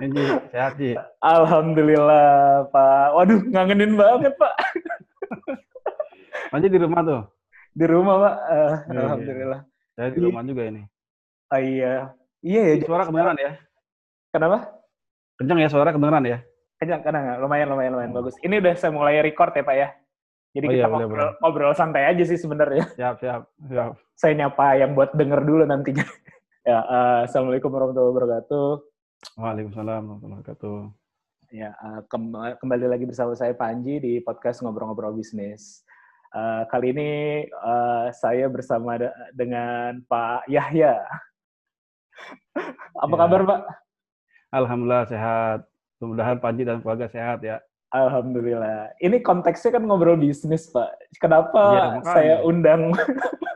Ini sehat Ji. Alhamdulillah Pak. Waduh ngangenin banget Pak. Panji di rumah tuh. Di rumah Pak. Eh, Iya, iya. Alhamdulillah. Saya di Iya. rumah juga ini. Ah, iya. Iya ya. Suara kedengeran ya? Kenapa? Kencang ya suara kedengeran ya? Kenyang nggak? Lumayan, lumayan, lumayan. Bagus. Ini udah saya mulai record ya Pak ya. Jadi Oh, kita iya, boleh, ngobrol, ngobrol santai aja sih sebenarnya. Siap, siap, siap. Saya nyapa yang buat denger dulu nantinya. ya, eh, Assalamualaikum warahmatullahi wabarakatuh. Waalaikumsalam warahmatullahi wabarakatuh. Ya, eh, kem- kembali lagi bersama saya Panji di podcast Ngobrol-Ngobrol Bisnis. Eh, kali ini eh, saya bersama de- dengan Pak Yahya. Apa Ya. kabar Pak? Alhamdulillah sehat. Mudah-mudahan Panji dan keluarga sehat ya. Alhamdulillah. Ini konteksnya kan ngobrol bisnis Pak. Kenapa makanya. saya undang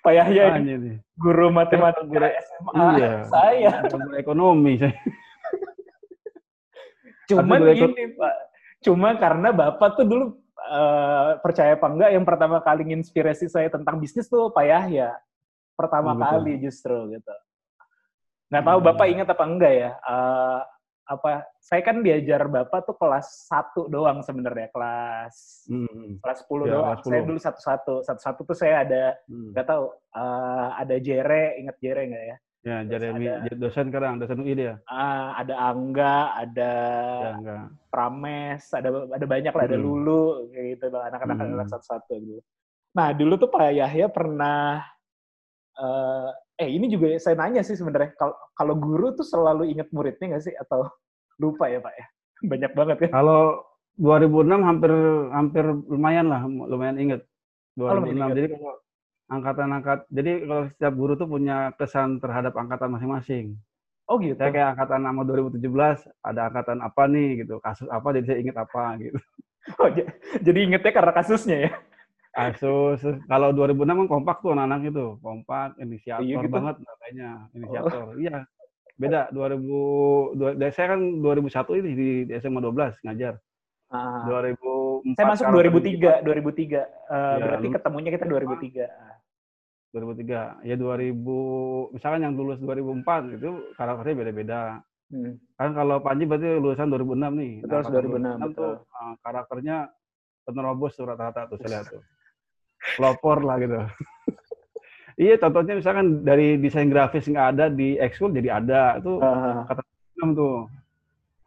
Pak Yahya ini nih. guru matematika Guru- SMA Iya. saya. Guru ekonomi saya. Cuman Tapi guru ini Pak, cuma karena Bapak tuh dulu eh, percaya apa enggak yang pertama kali nginspirasi saya tentang bisnis tuh Pak Yahya. Pertama Oh, betul. kali justru gitu. Nggak tahu Hmm. Bapak ingat apa enggak ya? Eh, apa saya kan diajar Bapak tuh kelas 1 doang sebenarnya, kelas Hmm. kelas 10 Ya, doang. kelas Saya 10. dulu satu-satu. Satu-satu tuh saya ada Hmm. nggak tahu eh, ada Jere, ingat Jere nggak ya? Ya, Terus Jeremy ada- dosen sekarang, dosen UI dia. Ah, ada Angga, ada Ya. Prames, ada ada banyak lah, ada Hmm. Lulu, kayak gitu anak-anak Hmm. anak satu-satu gitu. Nah, dulu tuh Pak Yahya pernah, eh, eh ini juga saya nanya sih sebenarnya, kalau kalau guru tuh selalu ingat muridnya nggak sih atau lupa ya Pak ya? Banyak banget kan? Kalau 2006 hampir hampir lumayan lah, lumayan inget. Oh, lumayan 2006. inget. Jadi kalau angkatan-angkat, jadi kalau setiap guru tuh punya kesan terhadap angkatan masing-masing. Oh gitu. Saya kayak angkatan nama 2017, ada angkatan apa nih gitu, kasus apa jadi saya inget apa gitu. Oh, jadi ingetnya karena kasusnya ya? Terus kalau 2006 kan kompak tuh anak-anak itu, kompak, inisiator Iya gitu. banget katanya, inisiator. Iya, beda 2000, dua- saya kan 2001 ini di, di SMA 12 ngajar. Ah. 2004 Saya masuk karakter 2003, 2003. Eh, Ya, berarti ketemunya kita 2003. 2003. Ya 2000, misalkan yang lulus 2004 itu karakternya beda-beda. Hmm. Kan kalau Panji berarti lulusan 2006 nih. Betul, angkatan 2006, 2006 tuh betul. uh, karakternya penerobos tuh rata-rata tuh saya lihat tuh. Pelopor lah gitu. iya, contohnya misalkan dari desain grafis nggak ada di ekskul jadi ada. Itu Ah. enam tuh.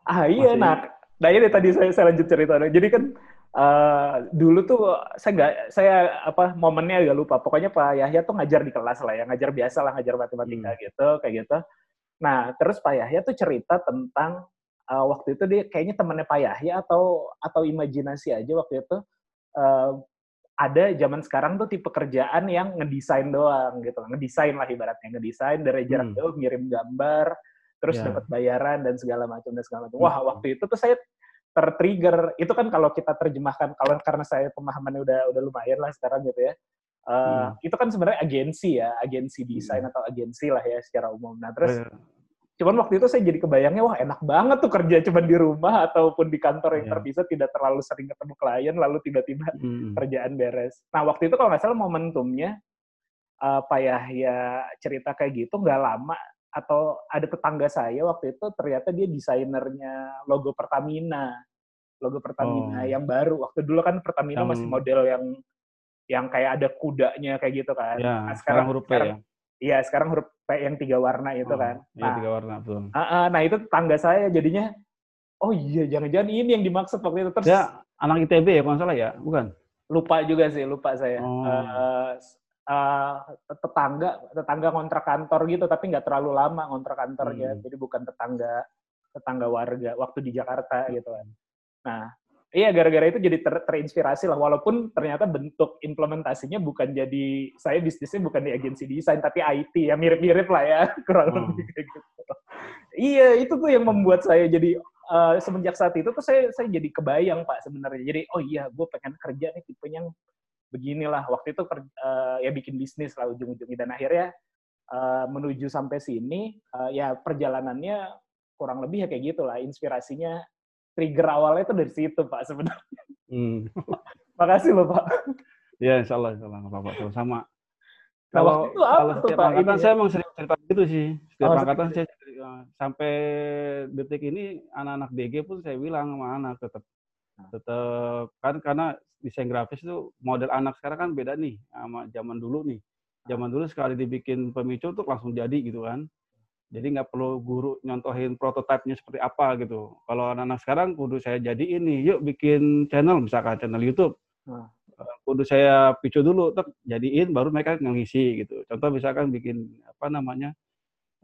Ah iya, Masih- nah, nah ini tadi saya, saya lanjut cerita. Jadi kan eh, dulu tuh saya nggak, saya apa momennya agak lupa. Pokoknya Pak Yahya tuh ngajar di kelas lah ya, ngajar biasa lah, ngajar matematika Hmm. gitu, kayak gitu. Nah, terus Pak Yahya tuh cerita tentang eh, waktu itu dia kayaknya temannya Pak Yahya atau atau imajinasi aja waktu itu eh, ada zaman sekarang tuh tipe kerjaan yang ngedesain doang gitu, ngedesain lah ibaratnya, ngedesain dari jarak Hmm. jauh ngirim gambar, terus Ya. dapat bayaran dan segala macam dan segala macam. Hmm. Wah, waktu itu tuh saya tertrigger. Itu kan kalau kita terjemahkan kalau karena saya pemahamannya udah udah lumayan lah sekarang gitu ya. Eh, Hmm. Itu kan sebenarnya agensi ya, agensi desain atau agensi lah ya secara umum. Nah, terus Eh, cuman waktu itu saya jadi kebayangnya wah enak banget tuh kerja cuman di rumah ataupun di kantor yang Iya. terpisah tidak terlalu sering ketemu klien lalu tiba-tiba mm, kerjaan beres. Nah waktu itu kalau nggak salah momentumnya eh, Pak Yahya cerita kayak gitu nggak lama atau ada tetangga saya waktu itu ternyata dia desainernya logo Pertamina, logo Pertamina Oh. yang baru. Waktu dulu kan Pertamina Yang- masih model yang yang kayak ada kudanya kayak gitu kan. ya, Nah, sekarang huruf P sekarang, ya. Iya sekarang huruf P yang tiga warna itu Oh, kan. Iya, Nah, tiga warna betul. ah, ah, nah itu tetangga saya jadinya oh iya jangan-jangan ini yang dimaksud waktu itu terus Dia anak ITB ya kalau salah ya, bukan? lupa juga sih lupa saya Oh. Eh, s- eh, tetangga tetangga kontrak kantor gitu tapi nggak terlalu lama kontrak kantornya Hmm. jadi bukan tetangga tetangga warga waktu di Jakarta gitu kan nah iya gara-gara itu jadi ter- terinspirasi lah walaupun ternyata bentuk implementasinya bukan jadi saya bisnisnya bukan di agensi desain tapi IT ya mirip-mirip lah ya kurang Hmm. lebih kayak gitu Iya, itu tuh yang membuat saya jadi eh, semenjak saat itu tuh saya saya jadi kebayang Pak sebenarnya. Jadi oh iya, gue pengen kerja nih tipenya yang beginilah. Waktu itu eh, ya bikin bisnis lah ujung-ujungnya dan akhirnya eh, menuju sampai sini eh, ya perjalanannya kurang lebih ya kayak gitulah. Inspirasinya trigger awalnya itu dari situ Pak sebenarnya. Hmm. Makasih loh Pak. Ya, insya Allah, insya Allah, nggak apa-apa. Sama. Nah, Kalau waktu itu apa kalau setiap Pak, angkatan saya emang sering cerita gitu sih. Setiap Oh, angkatan saya cerita. sampai detik ini anak-anak DG pun saya bilang sama anak tetap Nah. tetap kan karena desain grafis itu model anak sekarang kan beda nih sama zaman dulu nih. Zaman dulu sekali dibikin pemicu tuh langsung jadi gitu kan. Jadi nggak perlu guru nyontohin prototipenya seperti apa gitu. Kalau anak-anak sekarang kudu saya jadi ini, yuk bikin channel misalkan channel YouTube. Nah. Eh, Kudu saya picu dulu, tek, jadiin baru mereka ngisi gitu. Contoh misalkan bikin apa namanya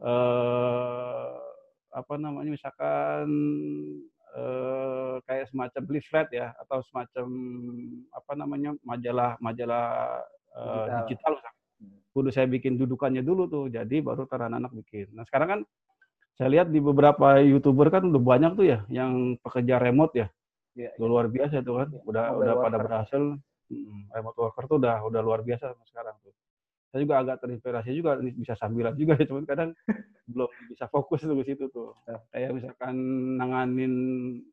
eh apa namanya misalkan eh kayak semacam leaflet ya atau semacam apa namanya majalah majalah eh, Digital. digital misalkan. Kudu saya bikin dudukannya dulu tuh jadi baru ntar anak-anak bikin. Nah sekarang kan saya lihat di beberapa youtuber kan udah banyak tuh ya yang pekerja remote ya. Iya, udah luar biasa tuh kan Iya, udah mobile udah pada worker. berhasil. Mm, remote worker tuh udah udah luar biasa sekarang tuh. Saya juga agak terinspirasi juga nih, bisa sambilan juga ya cuman kadang belum bisa fokus tuh ke situ tuh. Ya. kayak misalkan nanganin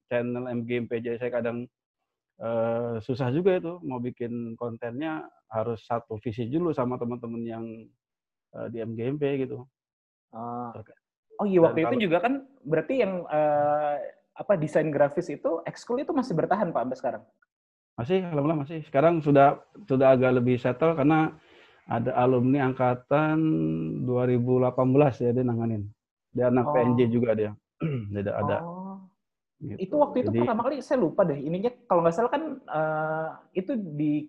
channel MGMP aja saya kadang eh, susah juga itu mau bikin kontennya harus satu visi dulu sama teman-teman yang eh, di MGMP gitu. Oke. Oh iya Dan waktu itu kalau- juga kan berarti yang eh, apa desain grafis itu ekskul itu masih bertahan Pak sampai sekarang. Masih, alhamdulillah masih. Sekarang sudah sudah agak lebih settle karena ada alumni angkatan 2018 ya dia nanganin. Dia anak Oh. PNJ juga dia. dia ada, ada Oh. Gitu. Itu waktu itu Jadi, pertama kali saya lupa deh. Ininya kalau nggak salah kan eh, itu di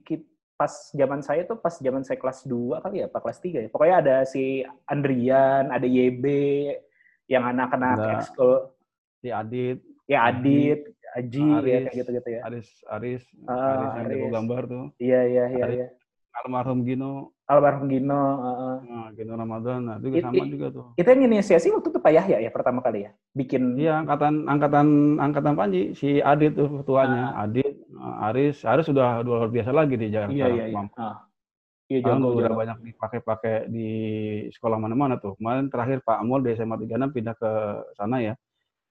pas zaman saya tuh pas zaman saya kelas 2 kali ya, apa kelas 3 ya. Pokoknya ada si Andrian, ada YB yang anak-anak ekskul si Adit, ya Adit, Aji ya Aris, kayak gitu-gitu ya. Aris, Aris, Ah, Aris yang jago Aris. gambar tuh. Iya iya iya Aris. iya. Almarhum Gino, Almarhum Gino, heeh. nah, Gino Ramadan, nah, itu It- sama it- juga tuh. Itu yang inisiasi waktu itu Pak Yahya ya pertama kali ya? Bikin Iya, angkatan angkatan angkatan Panji, si Adit tuh ketuanya. Adit, eh, Aris, Aris sudah udah luar biasa lagi di Jakarta. Iya iya iya. Mampu. Ah. Iya jago udah banyak dipakai-pakai di sekolah mana-mana tuh. Kemarin terakhir Pak Amul di SMA 36 pindah ke sana ya.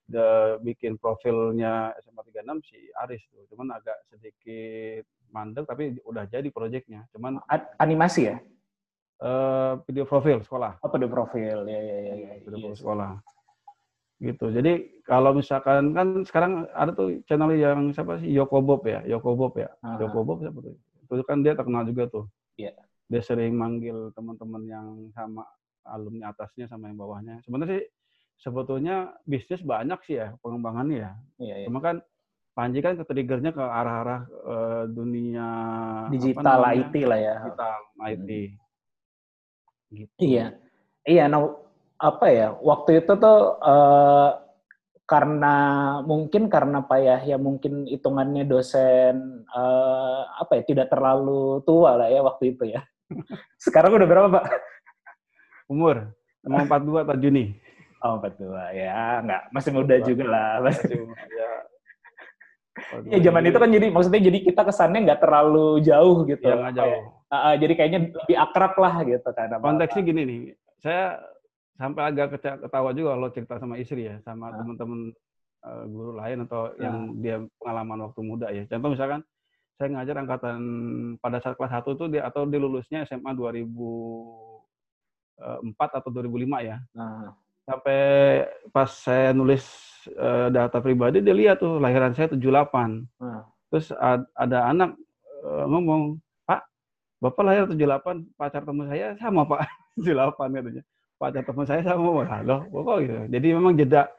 Udah bikin profilnya SMA 36 si Aris tuh. Cuman agak sedikit mandek tapi udah jadi proyeknya. Cuman animasi ya? eh, video profil sekolah. Apa di profil? Ya ya ya. ya. Video Iya. profil sekolah. Gitu. Jadi kalau misalkan kan sekarang ada tuh channel yang siapa sih Yoko Bob ya, Yoko Bob ya. Ah. Yoko Bob siapa tuh? Itu kan dia terkenal juga tuh. Iya. Dia sering manggil teman-teman yang sama alumni atasnya sama yang bawahnya. Sebenarnya sih sebetulnya bisnis banyak sih ya pengembangannya ya. Iya iya. Cuma kan Panji kan ke-triggernya ke arah-arah eh, dunia Digital namanya? IT lah ya. Digital IT. Gitu. Iya. Iya, nah apa ya? Waktu itu tuh eh, karena mungkin karena Pak Yahya mungkin hitungannya dosen eh, apa ya tidak terlalu tua lah ya waktu itu ya. Sekarang udah berapa Pak? Umur mau 42 atau Juni. Oh, 42 ya, enggak masih muda juga lah. Masih- ya. Ya zaman itu kan jadi maksudnya jadi kita kesannya nggak terlalu jauh gitu. ya jauh. Ah, jadi kayaknya lebih akrab lah gitu kan. Konteksnya gini nih, saya sampai agak ketawa juga kalau cerita sama istri ya, sama Ah. teman-teman eh, guru lain atau yang dia pengalaman waktu muda ya. Contoh misalkan saya ngajar angkatan pada saat kelas 1 tuh dia atau dia lulusnya SMA 2004 atau 2005 ya. Nah, Sampai pas saya nulis eh, data pribadi dia lihat tuh lahiran saya 78. nah. Terus ad- ada anak eh, ngomong, Pak, Bapak lahir 78, pacar teman saya sama Pak, 78 katanya. Pacar teman saya sama, Pak. Loh, kok gitu. Jadi memang jeda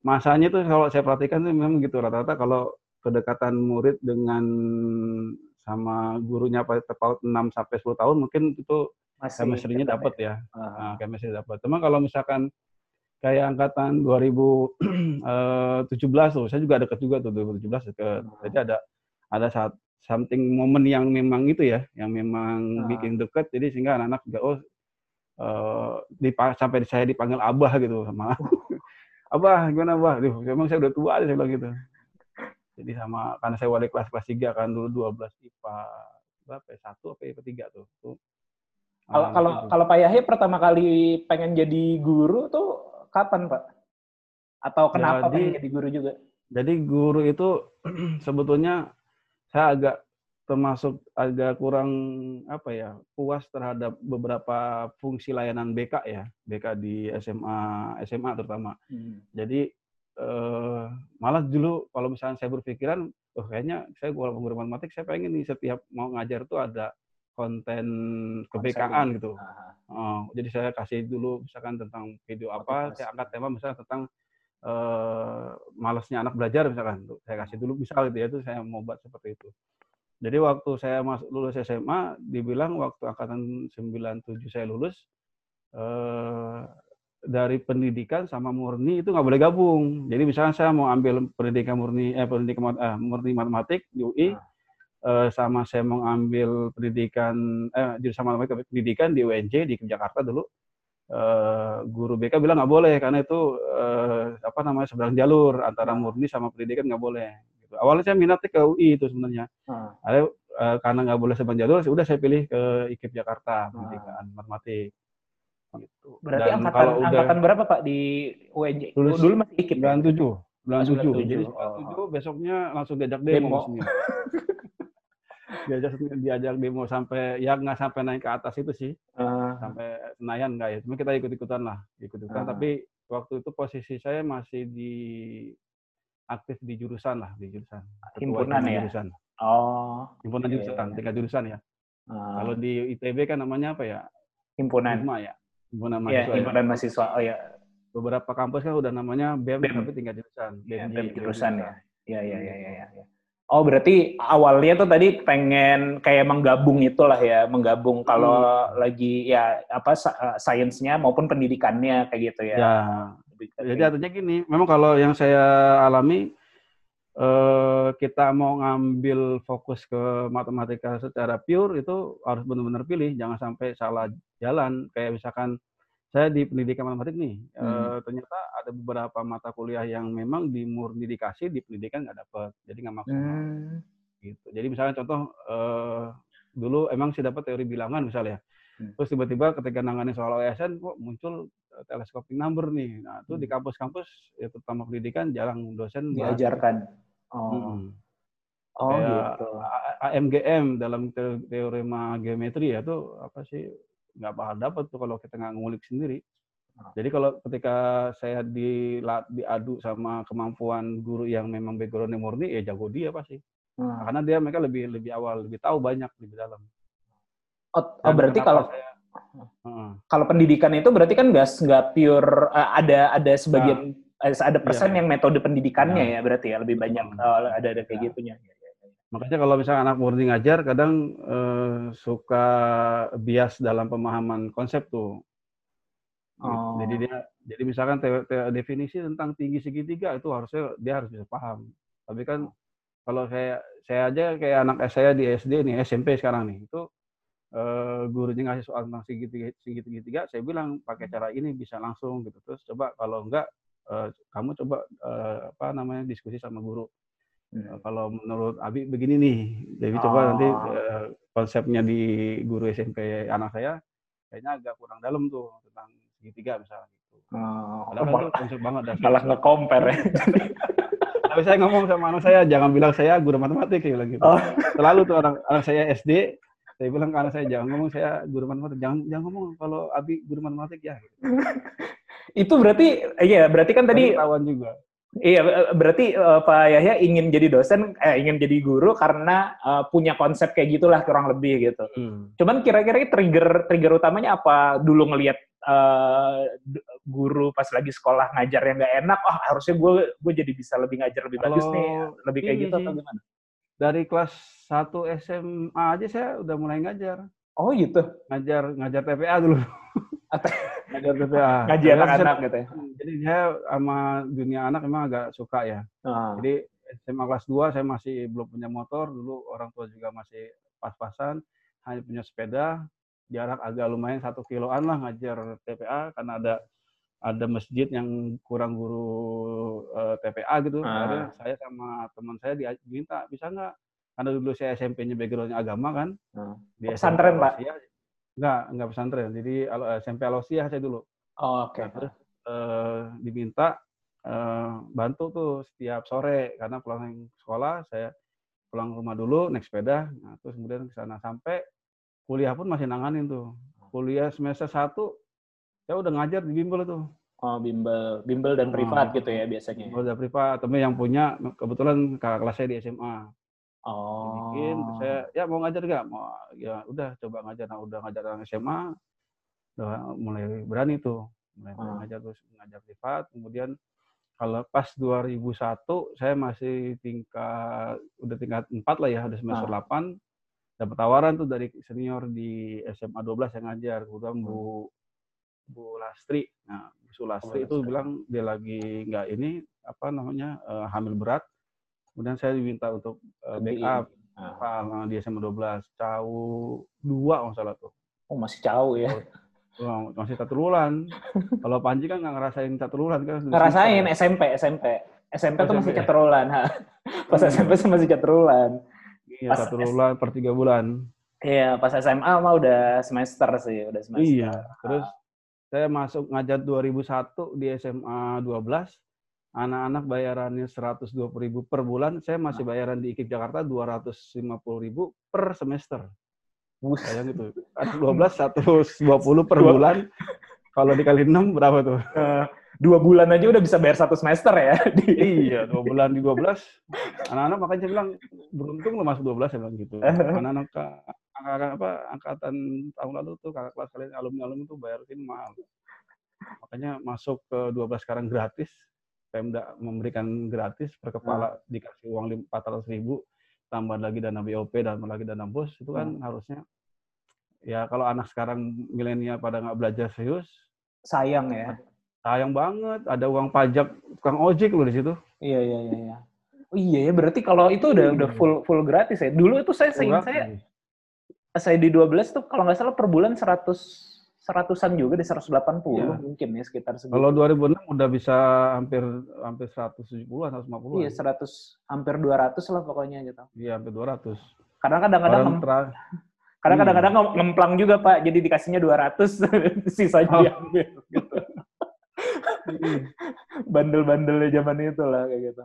masanya tuh kalau saya perhatikan tuh memang gitu rata-rata kalau kedekatan murid dengan sama gurunya pada terpaut 6 sampai 10 tahun mungkin itu masih chemistry-nya dapat ya. Ah, Nah, chemistry dapat. Cuma kalau misalkan kayak angkatan 2017 tuh, saya juga deket juga tuh 2017 deket. Jadi ada ada saat something momen yang memang itu ya, yang memang Ah. bikin deket. Jadi sehingga anak-anak juga oh eh, dipa- sampai saya dipanggil abah gitu sama abah gimana abah Duh, emang saya udah tua saya bilang gitu jadi sama karena saya wali kelas kelas 3 kan dulu 12 IPA berapa ya satu apa IPA tiga tuh tuh Kalau Ah, kalau gitu. kalau Pak Yahya pertama kali pengen jadi guru tuh kapan Pak? Atau kenapa Jadi- pengen jadi guru juga? Jadi guru itu sebetulnya saya agak termasuk agak kurang apa ya puas terhadap beberapa fungsi layanan BK ya BK di SMA SMA terutama. Jadi eh, malah dulu kalau misalnya saya berpikiran, oh kayaknya saya kalau guru matematik saya pengen nih setiap mau ngajar tuh ada konten kebekaan gitu. Oh, jadi saya kasih dulu misalkan tentang video apa, saya angkat tema misalnya tentang eh malasnya anak belajar misalkan. Tuh, Saya kasih dulu misal gitu ya, itu saya mau buat seperti itu. Jadi waktu saya masuk lulus SMA, dibilang waktu angkatan 97 saya lulus, eh dari pendidikan sama murni itu nggak boleh gabung. Jadi misalnya saya mau ambil pendidikan murni, eh pendidikan eh, murni matematik di UI, eh, sama saya mau ambil pendidikan eh jurusan matematika pendidikan di UNJ di Jakarta dulu eh, guru BK bilang nggak boleh karena itu eh, apa namanya seberang jalur antara murni sama pendidikan nggak boleh gitu. awalnya saya minatnya ke UI itu sebenarnya Ah. ada eh, karena nggak boleh seberang jalur sudah saya pilih ke IKIP Jakarta pendidikan matematik gitu Berarti Dan angkatan kalau udah angkatan berapa Pak di UNJ? Lulus Dulu masih ikip ya? 97 Masuk 97 97. jadi Oh. 97 besoknya langsung diajak Demo. demo. diajak diajak demo sampai ya nggak sampai naik ke atas itu sih Ah, sampai Senayan nggak ya cuma kita ikut ikutan lah ikut ikutan Ah. tapi waktu itu posisi saya masih di aktif di jurusan lah di jurusan Himpunan ya? jurusan Oh, himpunan Iya, jurusan iya. tingkat jurusan ya ah, kalau di ITB kan namanya apa ya himpunan. Hima ya himpunan Iya, mahasiswa ya. himpunan mahasiswa. Oh ya, beberapa kampus kan udah namanya BEM, BEM. tapi tingkat jurusan ya, BEMJ, BEM BEM jurusan ya. Iya, iya, iya, iya. Ya. Oh, berarti awalnya tuh tadi pengen kayak menggabung itulah ya, menggabung kalau Hmm. lagi ya apa eh, sainsnya maupun pendidikannya kayak gitu ya. ya Jadi artinya gini, memang kalau yang saya alami eh, kita mau ngambil fokus ke matematika secara pure itu harus benar-benar pilih, jangan sampai salah jalan. Kayak misalkan saya di pendidikan matematik nih, eh, Hmm. ternyata ada beberapa mata kuliah yang memang di murni dikasih, di pendidikan nggak dapet, jadi nggak maksimal. Hmm. Gitu. Jadi misalnya contoh eh, dulu emang sih dapat teori bilangan misalnya, Hmm. terus tiba-tiba ketika nanganin soal OSN kok muncul telescoping number nih. Nah itu di Hmm. kampus-kampus ya, terutama pendidikan jarang dosen bahas. diajarkan. Oh, Mm-mm. oh Kayak gitu. AMGM dalam te- teorema geometri ya itu apa sih nggak bakal dapat tuh kalau kita nggak ngulik sendiri. Ah. Jadi kalau ketika saya di diadu sama kemampuan guru yang memang backgroundnya murni ya jago dia pasti. Hmm. Karena dia mereka lebih lebih awal, lebih tahu banyak lebih dalam. Oh, oh, berarti kalau saya- Heeh. kalau pendidikan itu berarti kan nggak nggak pure eh, ada ada sebagian eh, ada persen Iya. yang metode pendidikannya Iya. ya berarti ya lebih banyak Hmm. eh, ada ada kayak Iya. gitunya. Makanya kalau misalnya anak murni ngajar, kadang eh, suka bias dalam pemahaman konsep tuh. Oh. Jadi dia, jadi misalkan te- te- definisi tentang tinggi segitiga itu harusnya dia harus bisa paham. Tapi kan kalau saya saya aja kayak anak saya di SD nih SMP sekarang nih itu eh, gurunya ngasih soal tentang segitiga, segitiga, saya bilang pakai cara ini bisa langsung gitu. Terus coba kalau enggak eh, kamu coba eh, apa namanya diskusi sama guru. Hmm. Kalau menurut Abi begini nih, jadi coba nanti Oh. eh, konsepnya di guru SMP anak saya kayaknya agak kurang dalam tuh tentang segitiga misalnya gitu. Oh, Padahal itu konsep banget dasar. malah nge-compare ya. Tapi saya ngomong sama anak saya, jangan bilang saya guru matematik, bilang gitu. Oh. Selalu tuh anak, anak saya SD, saya bilang ke anak saya, jangan ngomong saya guru matematik, jangan jangan ngomong kalau Abi guru matematik ya. Gitu. itu berarti iya berarti kan tadi ketahuan juga. Iya eh, berarti eh, Pak Yahya ingin jadi dosen eh ingin jadi guru karena eh, punya konsep kayak gitulah kurang lebih gitu. Hmm. Cuman kira-kira trigger trigger utamanya apa? Dulu ngelihat eh, d- guru pas lagi sekolah ngajar yang nggak enak, oh harusnya gue gue jadi bisa lebih ngajar lebih bagus Kalau nih, lebih kayak ini gitu atau gimana? Dari kelas 1 SMA aja saya udah mulai ngajar. Oh gitu, Ngajar ngajar TPA dulu. Ngajar TPA. ngaji Saya- anak-anak gitu ya. Jadi saya sama dunia anak memang agak suka ya. Ah, Jadi SMA kelas 2 saya masih belum punya motor, dulu orang tua juga masih pas-pasan, hanya punya sepeda, jarak agak lumayan satu kiloan lah ngajar TPA karena ada ada masjid yang kurang guru eh, TPA gitu. Ah. Akhirnya saya sama teman saya di- diminta bisa nggak? Karena dulu saya SMP-nya backgroundnya agama kan. Ah. Di Pesantren, Pak? Alosiah. Enggak, enggak pesantren. Jadi Al- SMP Alosiah saya dulu. Oh, Oke. Nah, terus eh, diminta eh, bantu tuh setiap sore karena pulang sekolah saya pulang rumah dulu naik sepeda, nah, terus kemudian ke sana sampai kuliah pun masih nanganin tuh. Kuliah semester 1 saya udah ngajar di bimbel tuh. Oh, bimbel, bimbel dan Oh. privat gitu ya biasanya. Udah privat, tapi yang punya kebetulan kakak kelas saya di SMA. Oh. Bikin, terus saya ya mau ngajar nggak? Mau ya udah coba ngajar. Nah, udah ngajar anak SMA, udah mulai berani tuh, mulai Ah. ngajar terus ngajar privat. Kemudian kalau pas 2001 saya masih tingkat udah tingkat 4 lah ya, udah semester Ah. 8 dapat tawaran tuh dari senior di SMA 12 yang ngajar, kemudian Hmm. Bu Bu Lastri. Nah, Bu Sulastri Bu itu Lastri. bilang dia lagi nggak ini apa namanya eh, hamil berat. Kemudian saya diminta untuk Di- backup Ah. Pak, di SMA 12 cau dua kalau salah tuh. Oh, masih jauh ya. Wah, masih satu bulan. Kalau Panji kan nggak ngerasain satu bulan kan. Ngerasain. SMP, SMP. SMP tuh masih SMP ya? caterulan. ha. Pas Hmm. SMP tuh masih caterulan. Iya, bulan per tiga bulan. Iya, pas SMA mah udah semester sih, udah semester. Iya. Terus saya masuk ngajar 2001 di SMA 12. Anak-anak bayarannya 120.000 ribu per bulan. Saya masih bayaran di IKIP Jakarta 250.000 ribu per semester. Bus. Bayang itu. Kan 12 120 per Dua- bulan. Kalau dikali 6 berapa tuh? Eh, dua bulan aja udah bisa bayar satu semester ya. Iya, dua bulan di 12. Anak-anak makanya saya bilang beruntung lo masuk 12 saya bilang gitu. Anak-anak apa angkatan tahun lalu tuh kakak kelas kalian alumni-alumni tuh bayar ini mahal. Makanya masuk ke 12 sekarang gratis. Pemda memberikan gratis per kepala dikasih uang 400 ribu tambah lagi dana BOP dan lagi dana bos itu kan harusnya ya kalau anak sekarang milenial pada nggak belajar serius Sayang ya. sayang banget ada uang pajak tukang ojek loh di situ Iya, iya, iya. iya. Oh iya ya, berarti kalau itu udah udah full full gratis ya. Dulu itu saya seingat saya saya di 12 tuh kalau nggak salah per bulan 100 seratusan juga di 180 Iya. mungkin ya sekitar segitu. Kalau 2006 udah bisa hampir hampir 170-an, 150-an. Iya, 100 hampir 200 lah pokoknya gitu. Iya, hampir 200. Karena kadang-kadang karena Iya. kadang-kadang ngem- ngemplang juga, Pak. Jadi dikasihnya 200 sisanya Oh. diambil gitu. Bandel-bandelnya zaman itu lah kayak gitu.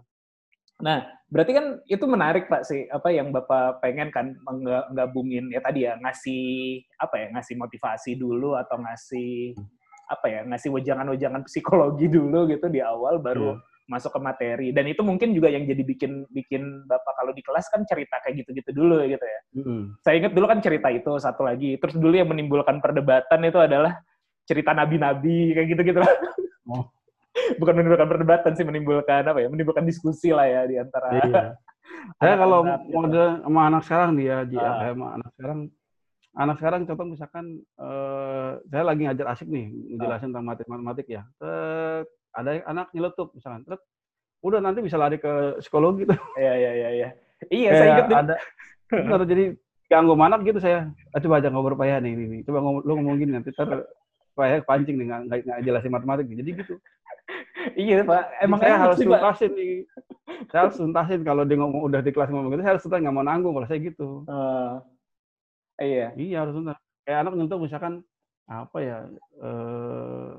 Nah, berarti kan itu menarik Pak sih apa yang Bapak pengen kan mengga- gabungin ya tadi ya ngasih apa ya ngasih motivasi dulu atau ngasih apa ya ngasih wejangan-wejangan psikologi dulu gitu di awal baru Iya. masuk ke materi dan itu mungkin juga yang jadi bikin bikin Bapak kalau di kelas kan cerita kayak gitu-gitu dulu gitu ya. Mm-mm. Saya ingat dulu kan cerita itu satu lagi. Terus dulu yang menimbulkan perdebatan itu adalah cerita nabi-nabi kayak gitu-gitu. Oh. Bukan menimbulkan perdebatan sih, menimbulkan apa ya? Menimbulkan diskusi lah ya di antara Iya. Saya kalau mode sama anak sekarang nih ya, Ji, Ah. kayak sama anak sekarang, anak sekarang contoh misalkan eh, saya lagi ngajar asik nih, ngejelasin tentang matematik, matematik ya. Tet, ada anak nyeletup misalkan, Tet, udah nanti bisa lari ke psikologi tuh. Iya, iya, iya, iya. Iya, saya ingat ada, bener, jadi ganggu anak gitu saya. Ah, coba aja ngobrol payah nih, nih. coba ngomong, lu ngomong gini nanti ter payah pancing nih, nggak nggak- jelasin matematik. Jadi gitu. Iya, Pak. Emang saya harus sih, Pak. tuntasin nih. Saya harus tuntasin kalau dia ngomong udah di kelas ngomong gitu, saya harus tuntasin nggak mau nanggung kalau saya gitu. Eh, iya. Iya harus tuntas. Kayak anak nyentuh misalkan apa ya eh,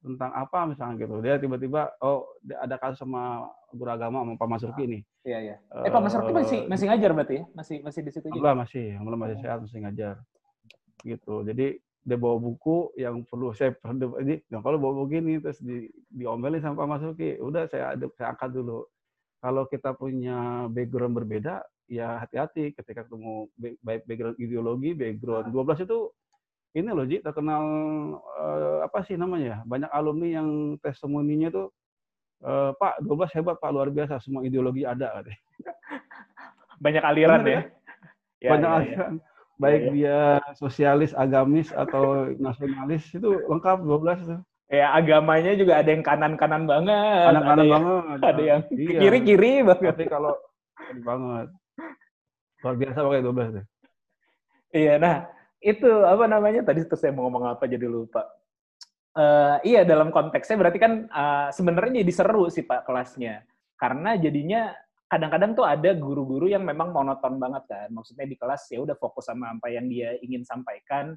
tentang apa misalnya gitu. Dia tiba-tiba oh ada kasus sama guru agama sama Pak Masuki nih. Iya, iya. Eh, Pak Mas Rukti masih masih ngajar berarti ya? Masih masih di situ juga. Masih, alhamdulillah masih sehat masih ngajar. Gitu. Jadi dia bawa buku yang perlu saya ini nah, kalau bawa buku ini terus di diomelin sama Pak Masuki, udah saya saya angkat dulu. Kalau kita punya background berbeda, ya hati-hati ketika ketemu ba- baik background ideologi, background 12 itu ini loh Ji terkenal eh, apa sih namanya ya? Banyak alumni yang testimoninya tuh eh, Pak 12 hebat Pak luar biasa semua ideologi ada. Banyak aliran Bener ya. Ya, banyak ya, ya. Baik Iya, dia sosialis, agamis atau nasionalis itu lengkap 12 tuh. Ya, agamanya juga ada yang kanan-kanan banget. Anak-anak ada yang, banget. ada yang Iya. kiri-kiri banget. Tapi kalau banget. Luar biasa pakai 12 tuh. Iya, nah itu apa namanya tadi terus saya mau ngomong apa jadi lupa. Eh, iya dalam konteksnya berarti kan eh, sebenarnya jadi seru sih Pak kelasnya. Karena jadinya kadang-kadang tuh ada guru-guru yang memang monoton banget kan. Maksudnya di kelas ya udah fokus sama apa yang dia ingin sampaikan.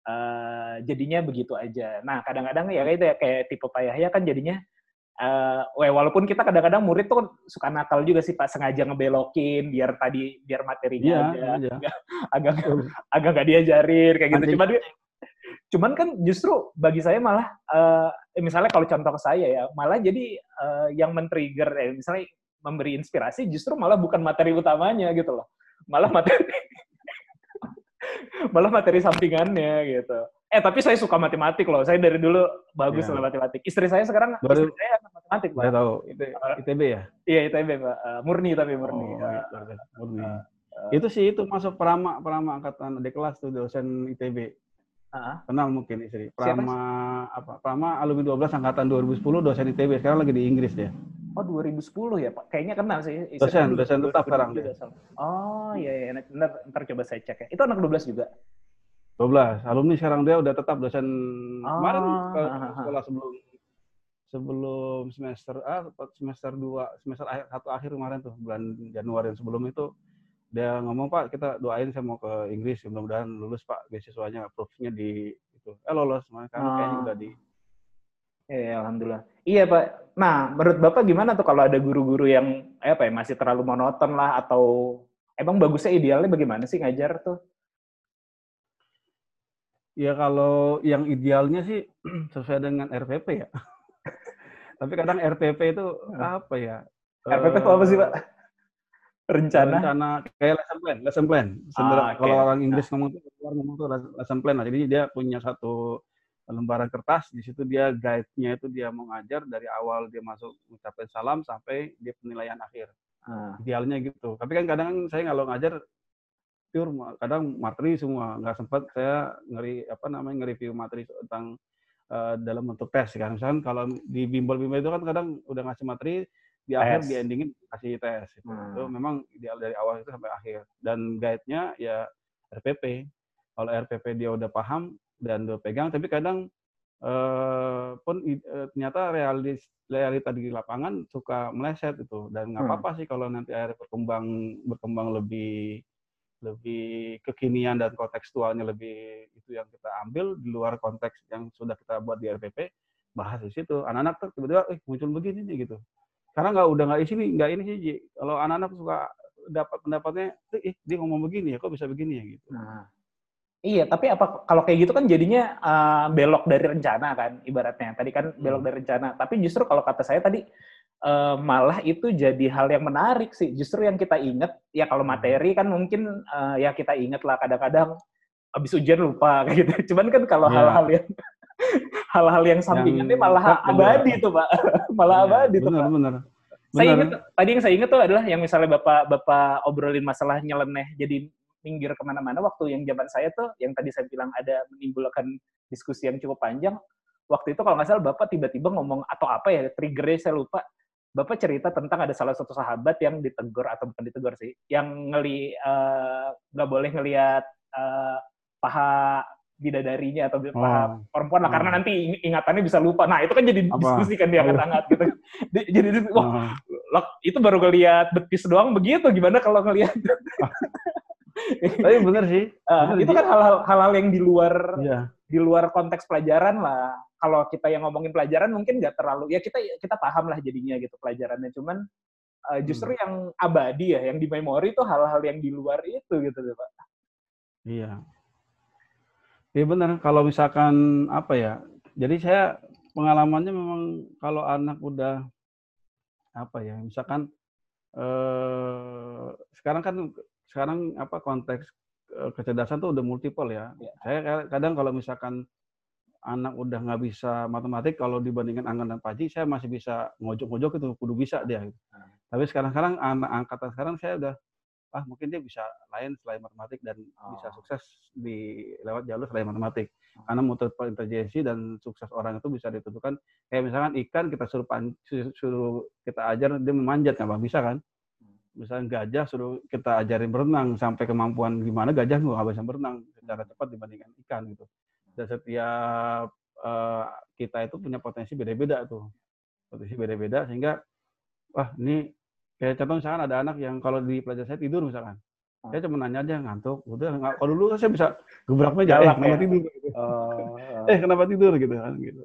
eh, jadinya begitu aja. Nah kadang-kadang ya kayak itu ya kayak tipe Pak Yahya kan jadinya weh, walaupun kita kadang-kadang murid tuh suka nakal juga sih Pak sengaja ngebelokin biar tadi biar materinya Iya, aja aja. agak agak nggak diajarin kayak gitu. Cuman cuman kan justru bagi saya malah eh, misalnya kalau contoh ke saya ya malah jadi eh, yang men-trigger eh, misalnya memberi inspirasi justru malah bukan materi utamanya gitu loh malah materi malah materi sampingannya gitu eh tapi saya suka matematik loh saya dari dulu bagus lah matematik istri saya sekarang Baru- istri saya anak matematik pak Saya tahu. Itu ITB ya? iya ITB pak Eh, murni tapi murni Oh, biasa. Murni. eh, itu sih itu masuk Prama Prama angkatan adik kelas tuh dosen ITB. ah. Kenal mungkin istri. Siapa Prama apa? Prama alumni 12 angkatan 2010 dosen ITB. Sekarang lagi di Inggris dia. Oh 2010 ya Pak? Kayaknya kenal sih. Dosen, dosen tetap sekarang 2007 dosen. Oh iya iya, ntar, ntar coba saya cek ya. Itu anak 12 juga. 12. Alumni sekarang dia udah tetap dosen Oh, kemarin ke sekolah sebelum sebelum semester ah semester 2 semester akhir satu akhir kemarin tuh bulan Januari sebelum itu dia ngomong Pak kita doain saya mau ke Inggris mudah-mudahan lulus Pak beasiswanya approve-nya di itu eh lolos makanya kan kayaknya Oh. udah di Iya, alhamdulillah. Iya Pak. Nah, menurut Bapak gimana tuh kalau ada guru-guru yang eh, apa ya masih terlalu monoton lah atau emang bagusnya idealnya bagaimana sih ngajar tuh? Ya kalau yang idealnya sih sesuai dengan RPP ya. Tapi kadang RPP itu apa ya? RPP itu apa sih Pak? eh, Rencana. Rencana kayak lesson plan, lesson plan. Sebenarnya Ah, oke. kalau orang Inggris ngomong tuh keluar ngomong tuh lesson plan lah. Jadi dia punya satu lembaran kertas, di situ dia guide-nya itu dia mau ngajar dari awal dia masuk mengucapkan salam sampai dia penilaian akhir. Ah, Idealnya gitu. Tapi kan kadang saya kalau ngajar pure kadang materi semua nggak sempat saya ngeri apa namanya nge-review materi tentang eh, dalam bentuk tes kan misalkan kalau di bimbel-bimbel itu kan kadang udah ngasih materi di akhir Tes. di endingin kasih tes itu. Hmm. Itu memang ideal dari awal itu sampai akhir dan guide-nya ya RPP kalau RPP dia udah paham dan udah pegang tapi kadang eh, pun eh, ternyata realis realita di lapangan suka meleset itu dan nggak Hmm. apa-apa sih kalau nanti akhirnya berkembang berkembang lebih lebih kekinian dan kontekstualnya lebih itu yang kita ambil di luar konteks yang sudah kita buat di RPP bahas di situ. Anak-anak tuh tiba-tiba eh muncul begini nih gitu. Karena nggak udah nggak isi nih nggak ini sih Ji. kalau anak-anak suka dapat pendapatnya eh dia ngomong begini ya kok bisa begini ya? gitu. Nah, iya, tapi apa kalau kayak gitu kan jadinya eh, belok dari rencana kan ibaratnya. Tadi kan belok Hmm. dari rencana, tapi justru kalau kata saya tadi eh, malah itu jadi hal yang menarik sih. Justru yang kita inget ya kalau Hmm. materi kan mungkin eh, ya kita inget lah kadang-kadang habis ujian lupa kayak gitu. Cuman kan kalau Iya. hal-hal yang hal-hal yang sampingannya Yang malah berat, abadi tuh pak, malah Iya, abadi tuh bener pak. bener Saya Bener. ingat tadi yang saya ingat tuh adalah yang misalnya bapak bapak obrolin masalah nyeleneh jadi minggir ke mana-mana waktu yang zaman saya tuh yang tadi saya bilang ada menimbulkan diskusi yang cukup panjang. Waktu itu kalau nggak salah bapak tiba-tiba ngomong atau apa ya triggernya saya lupa. Bapak cerita tentang ada salah satu sahabat yang ditegur atau bukan ditegur sih, yang ngeli eh, nggak boleh ngelihat eh, paha bidadarinya atau paha Oh. perempuan lah Oh. karena nanti ing- ingatannya bisa lupa. Nah itu kan jadi Apa? diskusi kan dia hangat gitu. Di- jadi wah Oh. Itu baru ngelihat betis doang begitu gimana kalau ngelihat tapi bener sih Ah, Bener, itu kan hal-hal hal-hal yang di luar iya di luar konteks pelajaran lah kalau kita yang ngomongin pelajaran mungkin nggak terlalu ya kita kita paham lah jadinya gitu pelajarannya cuman Hmm. justru yang abadi ya yang di memori itu hal-hal yang di luar itu gitu deh pak Iya. Iya benar. Kalau misalkan apa ya? Jadi saya pengalamannya memang kalau anak udah apa ya? Misalkan eh sekarang kan sekarang apa konteks eh, kecerdasan tuh udah multiple ya. Iya. Saya ka- kadang kalau misalkan anak udah nggak bisa matematik kalau dibandingkan Angga dan Paji saya masih bisa ngojok-ngojok itu kudu bisa dia. gitu. Hmm. Tapi sekarang-sekarang anak angkatan sekarang saya udah ah mungkin dia bisa lain selain matematik dan bisa Oh. sukses di lewat jalur selain matematik karena multiple intelijensi dan sukses orang itu bisa ditentukan kayak misalkan ikan kita suruh pan, suruh, kita ajar dia memanjat nggak bisa kan misalnya gajah suruh kita ajarin berenang sampai kemampuan gimana gajah nggak bisa berenang secara cepat dibandingkan ikan gitu dan setiap eh, kita itu punya potensi beda-beda tuh. Potensi beda-beda sehingga wah ini kayak contoh misalkan ada anak yang kalau di pelajaran saya tidur misalkan. Ah. Saya cuma nanya aja ngantuk, udah nggak kalau dulu saya bisa gebrak meja, eh kenapa ya? tidur? Gitu. Eh kenapa tidur gitu kan gitu.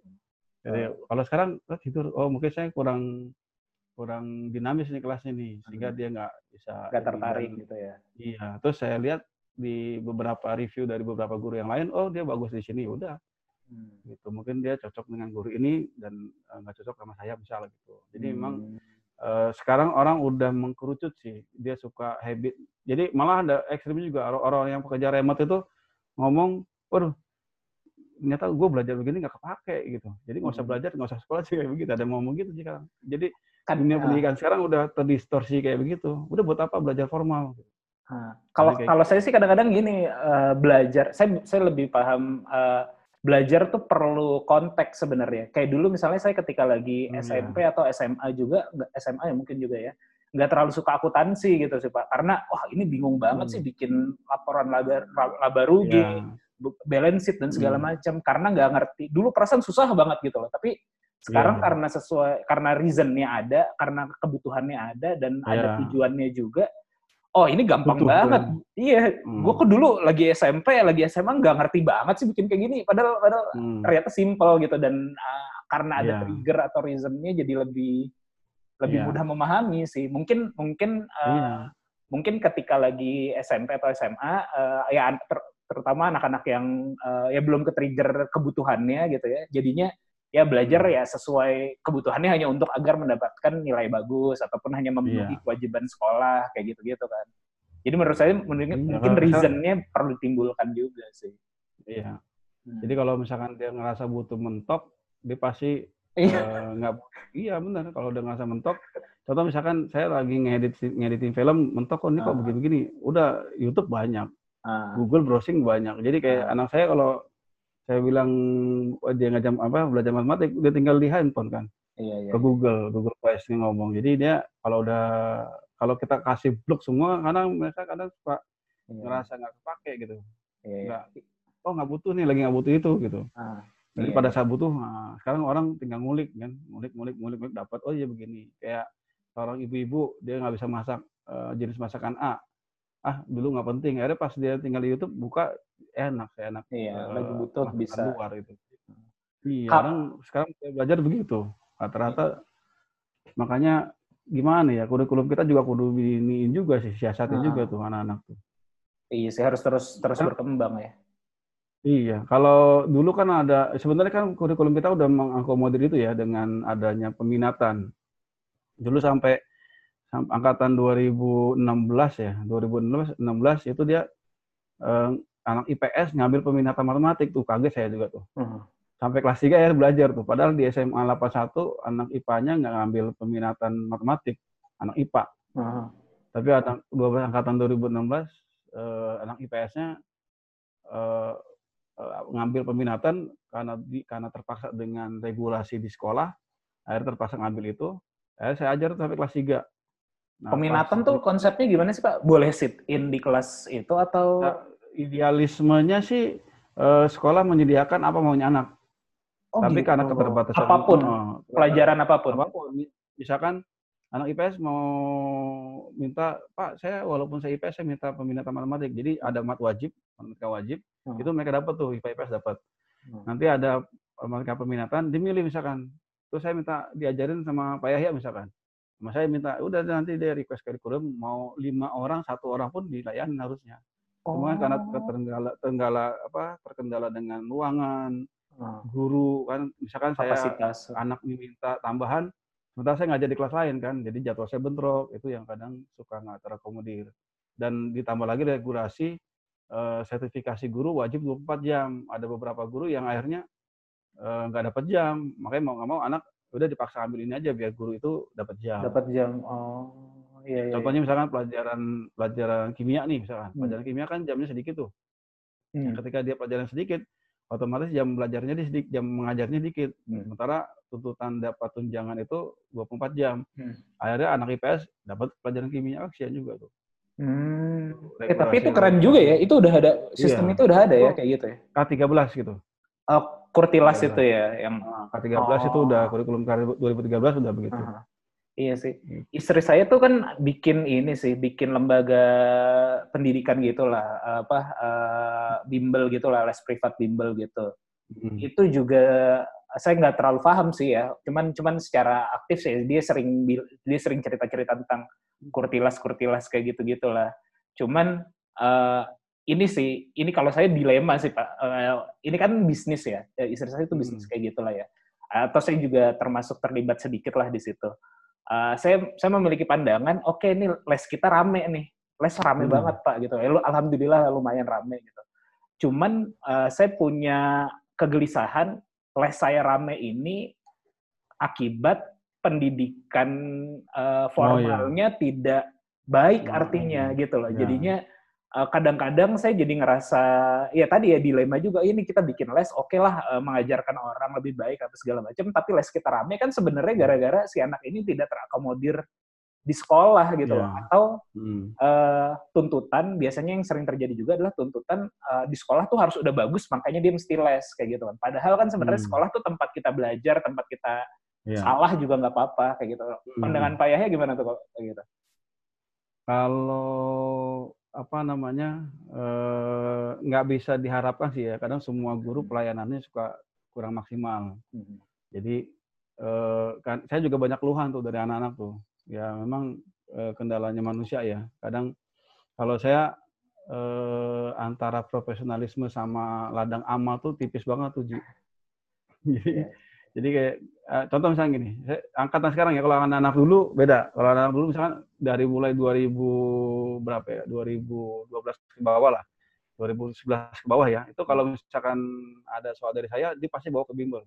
Jadi kalau sekarang oh, tidur, oh mungkin saya kurang kurang dinamis nih kelasnya nih sehingga dia nggak bisa Hmm. nggak tertarik dan- gitu ya. Iya, terus saya lihat di beberapa review dari beberapa guru yang lain, oh dia bagus di sini, udah Hmm. gitu. Mungkin dia cocok dengan guru ini dan eh, nggak cocok sama saya misalnya gitu. Jadi memang Hmm. eh, sekarang orang udah mengkerucut sih, dia suka habit. Jadi malah ada ekstrim juga orang-orang yang pekerja remote itu ngomong, waduh, ternyata gue belajar begini nggak kepake gitu. Jadi nggak usah Hmm. belajar, nggak usah sekolah sih kayak begitu. Ada yang ngomong gitu sih sekarang. Jadi kan dunia ah, pendidikan sekarang udah terdistorsi kayak begitu. Udah buat apa belajar formal? ah. kalau kalau saya sih kadang-kadang gini eh, belajar saya saya lebih paham eh, belajar tuh perlu konteks sebenarnya. Kayak dulu misalnya saya ketika lagi Hmm, SMP atau SMA juga SMA ya mungkin juga ya nggak terlalu suka akuntansi gitu sih pak karena wah ini bingung banget Hmm. sih bikin laporan laba, laba rugi Ya, balance sheet dan segala Hmm. macam karena nggak ngerti dulu perasaan susah banget gitu loh tapi sekarang Iya. karena sesuai karena reasonnya ada karena kebutuhannya ada dan ada Iya. tujuannya juga oh ini gampang Butuh, banget iya Hmm. gue kok dulu lagi SMP lagi SMA nggak ngerti banget sih bikin kayak gini padahal padahal hmm. ternyata simple gitu dan uh, karena ada Iya. trigger atau reasonnya jadi lebih lebih Iya. mudah memahami sih mungkin mungkin uh, Iya. mungkin ketika lagi SMP atau SMA eh, ya an- ter- terutama anak-anak yang eh, ya belum ke trigger kebutuhannya gitu ya jadinya ya belajar Hmm. ya sesuai kebutuhannya hanya untuk agar mendapatkan nilai bagus ataupun hanya memenuhi Iya. kewajiban sekolah kayak gitu-gitu kan jadi menurut saya mungkin, mungkin kalau- reasonnya perlu ditimbulkan juga sih Iya. Hmm. Jadi kalau misalkan dia ngerasa butuh mentok, dia pasti Iya. eh, nggak. iya benar. Kalau udah ngerasa mentok, contoh misalkan saya lagi ngedit ngeditin film, mentok kok ini kok Ah. begini-begini. Udah YouTube banyak, Ah, Google browsing banyak. Jadi kayak Ah. anak saya kalau saya bilang oh, dia ngajam apa belajar matematik, dia tinggal di handphone kan, iya iya ke Google, Google Quest nih ngomong. Jadi dia kalau udah kalau kita kasih blok semua, kadang mereka kadang suka iya ngerasa nggak kepake gitu. iya, iya. nggak oh nggak butuh nih lagi nggak butuh itu gitu Ah, jadi iya, pada iya. saat butuh nah, sekarang orang tinggal ngulik kan ngulik ngulik ngulik, ngulik dapat oh iya begini kayak seorang ibu-ibu dia nggak bisa masak eh, jenis masakan A ah dulu nggak penting akhirnya pas dia tinggal di YouTube buka enak enak Iya, eh, lagi butuh bisa. luar itu iya Kak- orang sekarang saya belajar begitu rata-rata makanya gimana ya kurikulum kita juga kudu iniin juga sih siasatin Ah. juga tuh anak-anak tuh iya sih harus terus terus Kan- berkembang ya Iya, kalau dulu kan ada sebenarnya kan kurikulum kita udah mengakomodir itu ya dengan adanya peminatan. Dulu sampai sam- angkatan 2016 ya, 2016 16 itu dia eh, anak IPS ngambil peminatan matematik tuh, kaget saya juga tuh. Hmm. Sampai kelas 3 ya belajar tuh. Padahal di SMA 81 anak IPA-nya nggak ngambil peminatan matematik, anak IPA. Ah, Tapi anak 12 angkatan 2016 eh, anak IPS-nya eh, eh, ngambil peminatan karena di, karena terpaksa dengan regulasi di sekolah, akhirnya terpaksa ngambil itu. Akhirnya saya ajar tuh sampai kelas 3. Nah, peminatan tuh konsepnya gimana sih pak boleh sit in di kelas itu atau Nah, idealismenya sih eh, sekolah menyediakan apa maunya anak. Oh, Tapi gitu. karena keterbatasan apa pun eh, pelajaran apa pun apa pun. Misalkan anak IPS mau minta, Pak, saya walaupun saya IPS saya minta peminatan matematik. Jadi ada mat wajib, matematika wajib, Hmm. itu mereka dapat tuh IPA IPS dapat. Hmm. Nanti ada matematika peminatan, dimilih misalkan. Terus saya minta diajarin sama Pak Yahya misalkan. Sama saya minta, udah nanti dia request kurikulum mau lima orang, satu orang pun dilayani harusnya. Cuma kan karena Oh. terkendala, terkendala apa terkendala dengan ruangan, Ah, guru kan misalkan saya kapasitas anak diminta tambahan, sementara saya ngajar di kelas lain kan, jadi jadwal saya bentrok, itu yang kadang suka nggak terakomodir. Dan ditambah lagi regulasi eh, sertifikasi guru wajib 24 jam. Ada beberapa guru yang akhirnya eh, nggak dapat jam, makanya mau nggak mau anak udah dipaksa ambil ini aja biar guru itu dapat jam. dapat jam oh iya, iya, Contohnya misalkan pelajaran pelajaran kimia nih misalkan, Hmm. pelajaran kimia kan jamnya sedikit tuh. iya. Nah, ketika dia pelajaran sedikit, otomatis jam belajarnya dia sedikit, jam mengajarnya dikit. Hmm. Sementara tuntutan dapat tunjangan itu 24 jam. Hmm. Akhirnya anak IPS dapat pelajaran kimia, ah, kasihan juga tuh. Hmm. Eh, tapi itu keren juga ya itu udah ada sistem Iya. itu udah ada ya Oh. kayak gitu ya K13 gitu. Oh, Kurtilas Kurtilas. itu ya yang K13 itu Oh. udah kurikulum karir 2013 udah begitu. Aha. Iya sih. Hmm. Istri saya tuh kan bikin ini sih, bikin lembaga pendidikan gitulah, apa eh, bimbel gitulah, les privat bimbel gitu. Hmm. Itu juga saya nggak terlalu paham sih ya. Cuman cuman secara aktif sih dia sering dia sering cerita-cerita tentang kurtilas kurtilas kayak gitu gitulah. Cuman eh, ini sih, ini kalau saya dilema sih pak. Eh, ini kan bisnis ya, istri saya itu bisnis Hmm. kayak gitulah ya. Atau saya juga termasuk terlibat sedikit lah di situ. Uh, saya saya memiliki pandangan, oke ini les kita rame nih, les rame Hmm. banget pak gitu. Ya, alhamdulillah lumayan rame gitu. Cuman uh, saya punya kegelisahan les saya rame ini akibat pendidikan uh, formalnya tidak baik Oh, artinya gitu loh. ya. Jadinya kadang-kadang saya jadi ngerasa ya tadi ya dilema juga ini kita bikin les oke lah uh, mengajarkan orang lebih baik apa segala macam tapi les kita rame kan sebenarnya gara-gara si anak ini tidak terakomodir di sekolah gitu Ya. loh atau Hmm. eh, tuntutan biasanya yang sering terjadi juga adalah tuntutan eh, di sekolah tuh harus udah bagus makanya dia mesti les kayak gitu kan padahal kan sebenarnya Hmm. sekolah tuh tempat kita belajar tempat kita Ya. salah juga nggak apa-apa kayak gitu Hmm. pandangan Pak Yahya gimana tuh kayak gitu Kalau apa namanya eh, nggak bisa diharapkan sih ya. Kadang semua guru pelayanannya suka kurang maksimal. Hmm. Jadi eh, kan saya juga banyak keluhan tuh dari anak-anak tuh. Ya memang eh, kendalanya manusia ya. Kadang kalau saya eh, antara profesionalisme sama ladang amal tuh tipis banget tuh Ji. Jadi, jadi kayak eh, contoh misalnya gini, saya, angkatan sekarang ya kalau anak-anak dulu beda. Kalau anak dulu misalkan dari mulai 2000 berapa ya? 2012 ke bawah lah. 2011 ke bawah ya. Itu kalau misalkan ada soal dari saya, dia pasti bawa ke bimbel.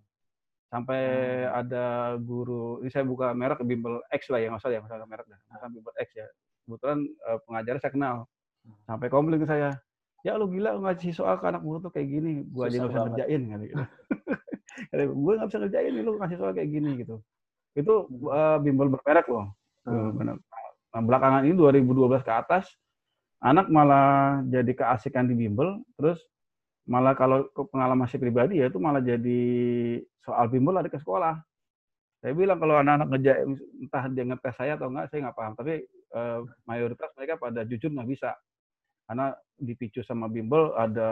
Sampai ada guru, ini saya buka merek bimbel X lah ya, nggak usah ya, nggak merek dah. Bukan bimbel X ya. Kebetulan eh, pengajarnya saya kenal. Sampai komplain ke saya, ya lu gila lu ngasih soal ke anak murid tuh kayak gini, gua aja Susah nggak bisa ngerjain kan gitu. gue nggak bisa ngerjain nih lu ngasih soal kayak gini gitu. Itu eh, bimbel bermerek loh. Hmm. Nah, belakangan ini 2012 ke atas, anak malah jadi keasikan di bimbel, terus malah kalau pengalaman saya pribadi ya itu malah jadi soal bimbel lari ke sekolah. Saya bilang kalau anak-anak ngejain, entah dia ngetes saya atau enggak, saya nggak paham. Tapi eh, mayoritas mereka pada jujur nggak bisa. Karena dipicu sama bimbel ada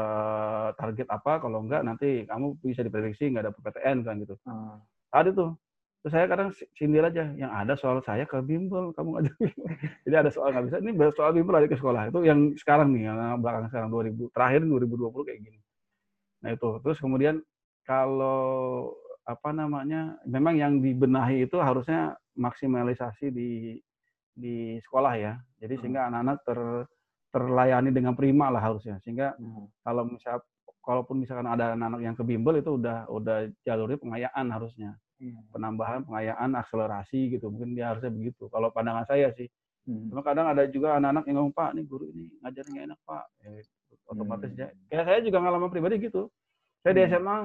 target apa, kalau enggak nanti kamu bisa diprediksi nggak ada PTN kan gitu. Hmm. Ada tuh. Terus saya kadang sindir aja, yang ada soal saya ke bimbel, kamu bimbel. Jadi ada soal nggak bisa, ini soal bimbel lari ke sekolah. Itu yang sekarang nih, yang belakang sekarang 2000, terakhir 2020 kayak gini. Nah itu, terus kemudian kalau apa namanya, memang yang dibenahi itu harusnya maksimalisasi di di sekolah ya. Jadi sehingga anak-anak ter, terlayani dengan prima lah harusnya. Sehingga Hmm. kalau misal kalaupun misalkan ada anak-anak yang ke bimbel itu udah udah jalurnya pengayaan harusnya Hmm. penambahan pengayaan akselerasi gitu mungkin dia harusnya begitu kalau pandangan saya sih Hmm. cuma kadang ada juga anak-anak yang ngomong pak nih guru ini ngajarnya nggak enak pak Eh, otomatis Hmm. ya kayak saya juga ngalaman pribadi gitu saya di Hmm. SMA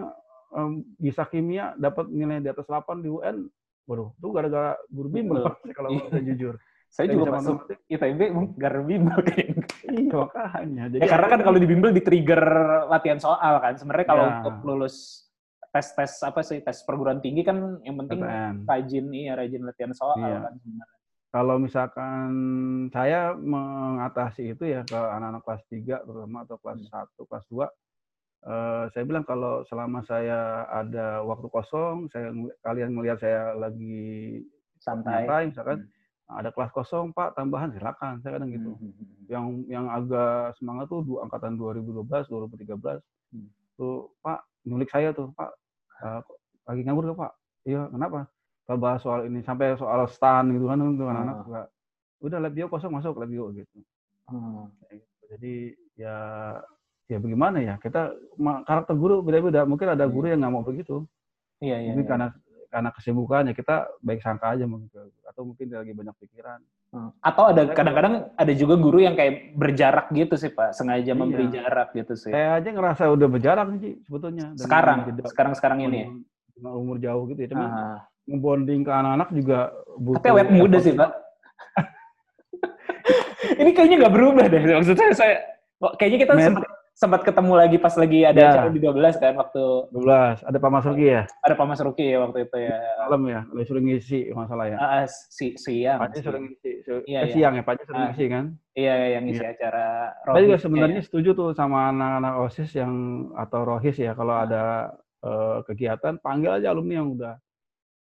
em, bisa kimia dapat nilai di atas 8 di UN waduh itu gara-gara guru bimbel kalau mau saya jujur saya Saya juga masuk. ITB gara bimbel kayaknya iya makanya jadi Ya, karena kan kalau di bimbel di trigger latihan soal kan. Sebenarnya kalau Ya. untuk lulus tes-tes apa sih tes perguruan tinggi kan yang penting PTN. rajin iya rajin latihan soal Iya. kan sebenarnya. kalau misalkan saya mengatasi itu ya ke anak-anak kelas 3 terutama atau kelas 1, kelas 2 eh, saya bilang kalau selama saya ada waktu kosong, saya kalian melihat saya lagi Santai. nyantai misalkan ada kelas kosong Pak tambahan silakan saya kadang gitu. Hmm, hmm, hmm. Yang yang agak semangat tuh dua angkatan 2012, 2013 Hmm. tuh Pak nyulik saya tuh Pak kok lagi nganggur gak Pak? Iya kenapa? Kita bahas soal ini sampai soal stan gitu kan untuk anak-anak Ah. suka, udah lab bio kosong masuk lab bio gitu. Hmm. Jadi ya ya bagaimana ya kita karakter guru beda-beda. Mungkin ada guru yang nggak mau begitu. Iya iya. Mungkin iya. karena karena kesibukannya kita baik sangka aja mungkin atau mungkin dia lagi banyak pikiran. Hmm. Atau ada kadang-kadang ada juga guru yang kayak berjarak gitu sih Pak, sengaja Iya. memberi jarak gitu sih. Saya aja ngerasa udah berjarak Ci, sebetulnya. Sekarang, jeda- sekarang-sekarang ini. ya? Dengan umur jauh gitu ya. Cuma Ah. ngebonding ke anak-anak juga butuh. Tapi awet muda sih Pak. ini kayaknya nggak berubah deh. Maksud saya, kayaknya kita Men- sempat sempat ketemu lagi pas lagi ada Ya. acara di 12 kan waktu 12. Ada Pak Mas Ruki ya? ada Pak Mas Ruki ya waktu itu ya. Malam ya, lu suruh ngisi masalah ya. Ah, si siang. Paknya sering ngisi, su- Iya, eh, iya. siang ya, Paknya sering Ah. ngisi kan. Iya yang ngisi acara Saya juga Rohis, sebenarnya ya. setuju tuh sama anak-anak OSIS yang atau Rohis ya, kalau Ah. ada eh, kegiatan panggil aja alumni yang udah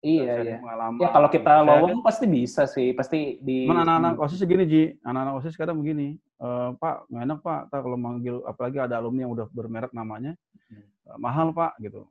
Iya iya. pengalaman. Ya kalau kita Saya lowong pasti bisa sih, pasti di Cuman anak-anak OSIS segini Ji, anak-anak OSIS kadang begini, eh, Pak nggak enak Pak, tak kalau manggil apalagi ada alumni yang udah bermerek namanya, Hmm. eh, mahal Pak gitu.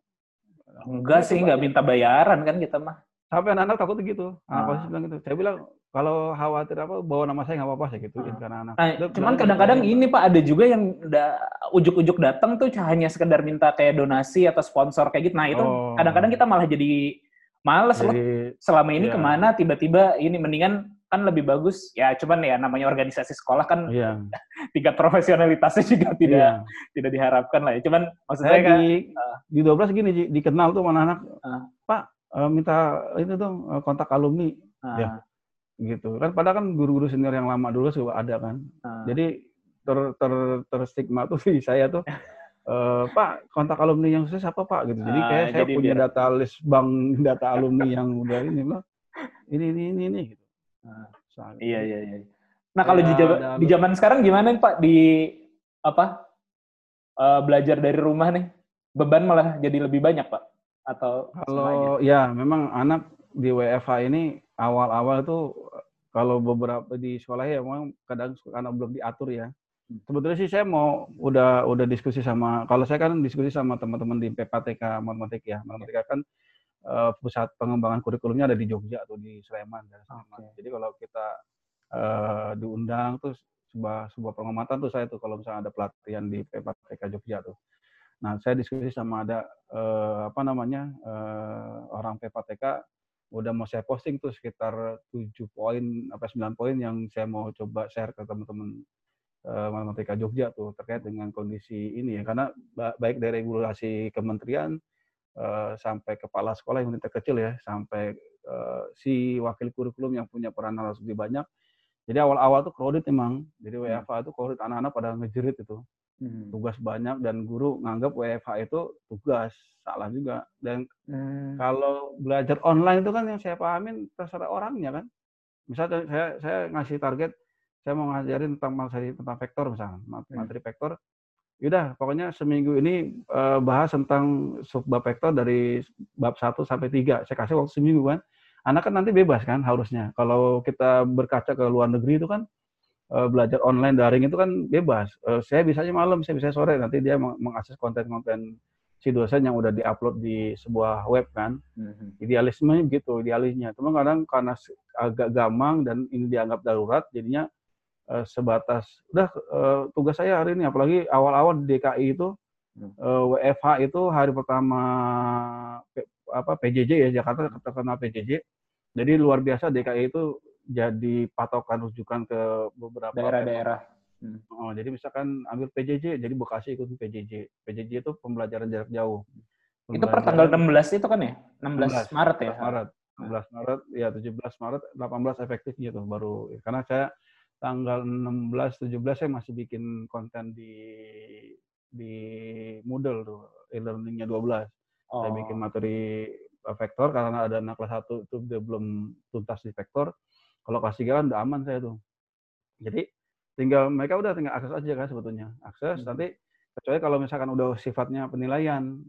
enggak sih, enggak minta bayaran kan kita mah. Sampai anak-anak takut gitu, anak Ah. OSIS bilang gitu. Saya bilang kalau khawatir apa bawa nama saya nggak apa-apa saya gituin Ah. karena anak. Nah, cuman bilang, kadang-kadang "Saya ini Pak ada juga yang udah ujuk-ujuk datang tuh hanya sekedar minta kayak donasi atau sponsor kayak gitu. Nah, itu Oh. kadang-kadang kita malah jadi males. Jadi Selama ini Iya. ke mana tiba-tiba ini mendingan kan lebih bagus ya cuman ya namanya organisasi sekolah kan iya, tingkat profesionalitasnya juga tidak iya. tidak diharapkan lah ya. Cuman maksud Saya kan di di 12 gini Ji, dikenal tuh mana anak, Ah. Pak eh, minta ini dong eh, kontak alumni ah, ya. gitu kan. Padahal kan guru-guru senior yang lama dulu juga ada kan. ah. Jadi ter, ter, terstigma tuh di saya tuh eh, Pak kontak alumni yang sukses apa Pak gitu. Jadi Ah, kayak saya jadi punya biar- data list bank data alumni yang udah ini loh. Ini ini ini ini gitu. Ah. Soalnya- Iya iya iya. Nah kalau di, ada di zaman sekarang gimana nih Pak di apa eh, belajar dari rumah nih beban malah jadi lebih banyak Pak atau? Kalau ya memang anak di WFH ini awal-awal tuh kalau beberapa di sekolah ya memang kadang karena belum diatur ya. Sebetulnya sih saya mau udah udah diskusi sama kalau saya kan diskusi sama teman-teman di PPTK matematik ya. Matematika kan eh, pusat pengembangan kurikulumnya ada di Jogja atau di Sleman. Sleman. Oke. Jadi kalau kita eh, diundang tuh sebuah sebuah pengamatan tuh saya tuh kalau misalnya ada pelatihan di PPTK Jogja tuh. Nah, saya diskusi sama ada eh, apa namanya eh, orang PPTK udah mau saya posting tuh sekitar 7 poin apa 9 poin yang saya mau coba share ke teman-teman eh, matematika Jogja tuh terkait dengan kondisi ini ya. Karena ba- baik dari regulasi kementerian eh, sampai kepala sekolah yang unit kecil ya sampai eh, si wakil kurikulum yang punya peranan harus lebih banyak. Jadi awal-awal tuh crowded emang. Jadi WFA itu crowded anak-anak pada ngejerit itu. Hmm. tugas banyak dan guru nganggap WFH itu tugas salah juga. Dan Hmm. kalau belajar online itu kan yang saya pahamin terserah orangnya kan. Misalnya saya saya ngasih target saya mau ngajarin tentang materi tentang vektor misalnya Hmm. materi vektor Yaudah, pokoknya seminggu ini eh, bahas tentang subbab vektor dari bab 1 sampai 3. Saya kasih waktu seminggu kan. Anak kan nanti bebas kan harusnya. Kalau kita berkaca ke luar negeri itu kan eh, belajar online daring itu kan bebas. Eh, saya bisanya malam, saya bisa sore. Nanti dia meng- mengakses konten-konten si dosen yang udah diupload di sebuah web kan. Hmm. Idealismenya begitu, idealisnya. Cuma kadang karena agak gamang dan ini dianggap darurat, jadinya eh, sebatas udah eh, tugas saya hari ini. Apalagi awal-awal di DKI itu Hmm. eh, WFH itu hari pertama P- apa PJJ ya Jakarta terkenal PJJ. Jadi luar biasa DKI itu jadi patokan rujukan ke beberapa daerah-daerah. Oh, jadi misalkan ambil PJJ, jadi Bekasi ikut PJJ. PJJ itu pembelajaran jarak jauh. Itu per tanggal Pembelajaran 16 itu kan ya? 16 Maret ya? 16 Maret. 16 Maret, ya 17 Maret, 18 efektif gitu baru. Karena saya tanggal 16, 17 saya masih bikin konten di di Moodle tuh, e-learningnya 12. Oh. Saya bikin materi vektor karena ada anak kelas 1 itu dia belum tuntas di vektor. Kalau kelas 3 kan udah aman saya tuh. Jadi tinggal mereka udah tinggal akses aja kan sebetulnya. Akses Hmm. nanti kecuali kalau misalkan udah sifatnya penilaian,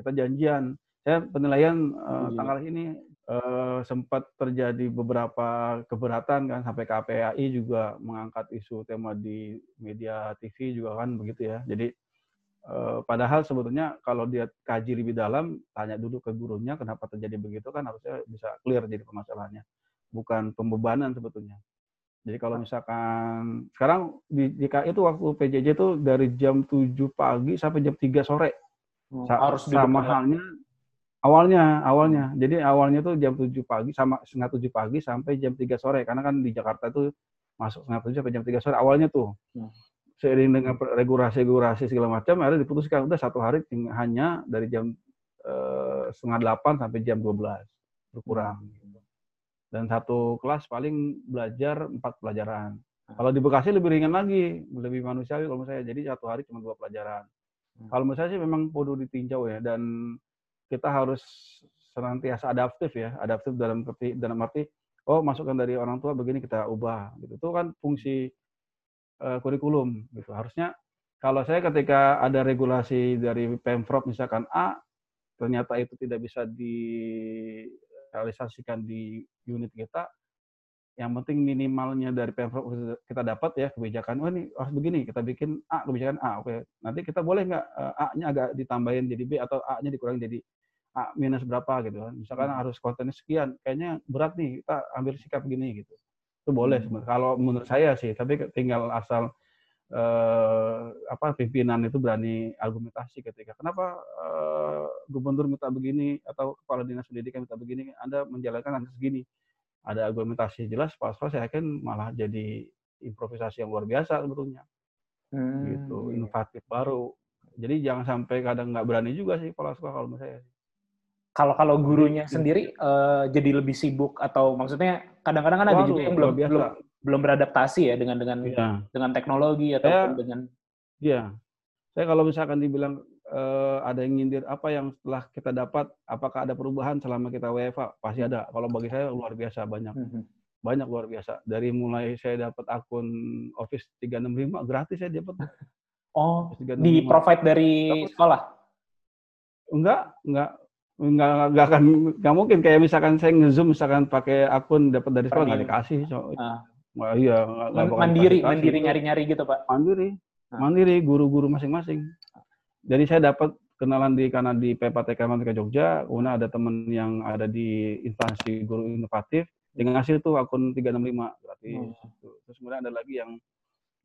kita janjian. Saya penilaian uh, tanggal ini uh, sempat terjadi beberapa keberatan kan sampai KPAI juga mengangkat isu tema di media TV juga kan begitu ya. Jadi Eh, padahal sebetulnya kalau dia kaji lebih dalam, tanya dulu ke gurunya kenapa terjadi begitu kan harusnya bisa clear jadi permasalahannya. Bukan pembebanan sebetulnya. Jadi kalau misalkan sekarang di DKI itu waktu PJJ itu dari jam 7 pagi sampai jam 3 sore. Sa- harus sama halnya awalnya awalnya. Jadi awalnya tuh jam 7 pagi sama setengah 7 pagi sampai jam 3 sore karena kan di Jakarta tuh masuk setengah 7 sampai jam 3 sore awalnya tuh. Hmm. Seiring dengan regulasi-regulasi segala macam akhirnya diputuskan udah satu hari hanya dari jam eh, setengah 8 sampai jam 12 berkurang. Dan satu kelas paling belajar empat pelajaran. Kalau di Bekasi lebih ringan lagi, lebih manusiawi kalau menurut saya. Jadi satu hari cuma dua pelajaran. Hmm. Kalau menurut saya sih memang perlu ditinjau ya dan kita harus senantiasa adaptif ya, adaptif dalam arti dalam arti oh masukan dari orang tua begini kita ubah gitu. Itu kan fungsi eh, kurikulum gitu. Harusnya kalau saya ketika ada regulasi dari Pemprov misalkan A ternyata itu tidak bisa direalisasikan di unit kita, yang penting minimalnya dari Pemprov kita dapat ya kebijakan, oh ini harus begini, kita bikin A, kebijakan A, oke. Nanti kita boleh nggak eh, A-nya agak ditambahin jadi B atau A-nya dikurangin jadi A minus berapa gitu kan. Misalkan harus kontennya sekian, kayaknya berat nih, kita ambil sikap begini gitu. Itu boleh sebenarnya. Kalau menurut saya sih, tapi tinggal asal eh, apa pimpinan itu berani argumentasi ketika kenapa eh, gubernur minta begini atau kepala dinas pendidikan minta begini, Anda menjalankan hanya segini. Ada argumentasi jelas, pas saya yakin malah jadi improvisasi yang luar biasa sebetulnya Hmm, gitu, inovatif baru. Jadi jangan sampai kadang nggak berani juga sih kepala sekolah kalau saya. Kalau kalau gurunya Jadi- sendiri eh, jadi lebih sibuk atau maksudnya kadang-kadang kan ada Waduh, juga yang luar belum biasa. belum belum beradaptasi ya dengan dengan Iya, dengan teknologi Saya- dengan iya. Saya kalau misalkan dibilang eh, ada yang nyindir apa yang setelah kita dapat, apakah ada perubahan selama kita WFA? Pasti ada. Kalau bagi saya luar biasa banyak. Mhm. banyak luar biasa. Dari mulai saya dapat akun Office 365 gratis saya dapat. oh Office 365. di provide dari Dapat. sekolah. Enggak, enggak enggak enggak akan enggak mungkin kayak misalkan saya nge-zoom misalkan pakai akun dapat dari sekolah nggak dikasih. So, Ah. Wah, iya, nggak- mandiri mandiri nyari-nyari gitu pak. mandiri. Ah. Mandiri guru-guru masing-masing. Jadi saya dapat kenalan di karena di PPTK Matematika Jogja, kemudian ada teman yang ada di instansi guru inovatif, dengan ngasih tuh akun 365 gratis. Hmm. Tuh. Terus kemudian ada lagi yang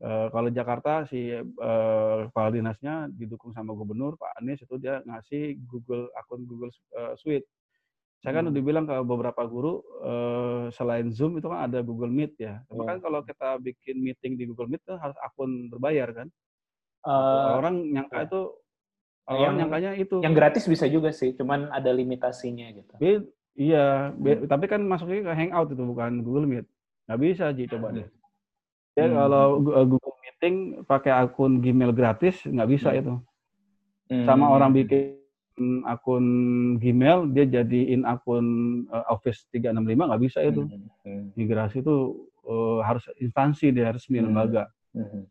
eh, kalau Jakarta si kepala dinasnya didukung sama gubernur Pak Anies itu dia ngasih Google akun Google eh, Suite. Saya kan Hmm. udah bilang ke beberapa guru eh, selain Zoom itu kan ada Google Meet ya. Iya. kan kalau kita bikin meeting di Google Meet kan harus akun berbayar kan. Eh, orang nyangka iya. itu orang Yang- nyangkanya itu. yang gratis bisa juga sih, cuman ada limitasinya gitu. Be- iya, be- tapi kan masuknya ke Hangout itu bukan Google Meet. Nggak bisa Ji coba deh. Ya Hmm. kalau uh, Google Meeting pakai akun Gmail gratis nggak bisa Hmm. itu. Hmm. Sama orang bikin akun Gmail dia jadiin akun uh, Office 365 nggak bisa itu. Hmm. Hmm. Migrasi itu uh, harus instansi dia resmi Hmm. lembaga. Hmm.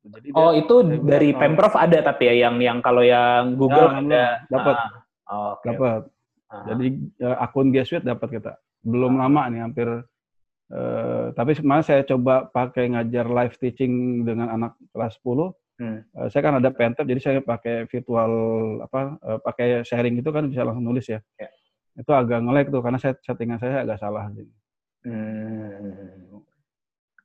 Gitu. Jadi Oh dia, itu saya bilang dari kalau- pemprov ada tapi ya yang yang kalau yang Google Ya, ada. dapat. Ah, oh, oke. dapat. Ah. Jadi uh, akun G Suite dapat kita. Belum Ah. lama nih hampir eh, tapi kemarin saya coba pakai ngajar live teaching dengan anak kelas 10. Hmm. Eh, saya kan ada pentap jadi saya pakai virtual apa eh, pakai sharing itu kan bisa langsung nulis ya. Ya. Itu agak nge-lag tuh karena saya settingan saya agak salah. Hmm.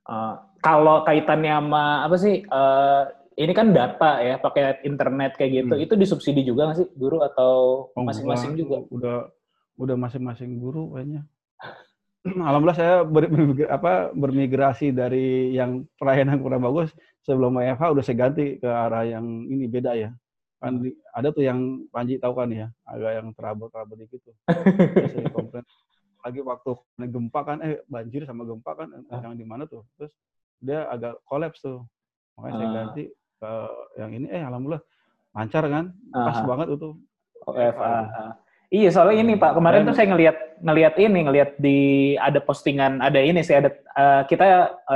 Eh, kalau kaitannya sama apa sih? eh, ini kan data ya, pakai internet kayak gitu. Hmm. Itu disubsidi juga nggak sih guru atau Oh, masing-masing enggak, juga? Udah udah masing-masing guru kayaknya. Alhamdulillah saya ber, apa, bermigrasi dari yang pelayanan kurang bagus sebelum WFH udah saya ganti ke arah yang ini beda ya. Kan di- ada tuh yang Panji tahu kan ya, agak yang terabot-terabot dikit tuh. Komplain. Lagi waktu gempa kan, eh banjir sama gempa kan, yang di mana tuh. Terus dia agak kolaps tuh. Makanya saya Ah. ganti ke yang ini, eh alhamdulillah lancar kan, pas Aha. banget itu. OFA. Iya, soalnya ini Pak, kemarin Dan- tuh saya ngelihat ngelihat ini, ngelihat di ada postingan, ada ini sih ada eh, kita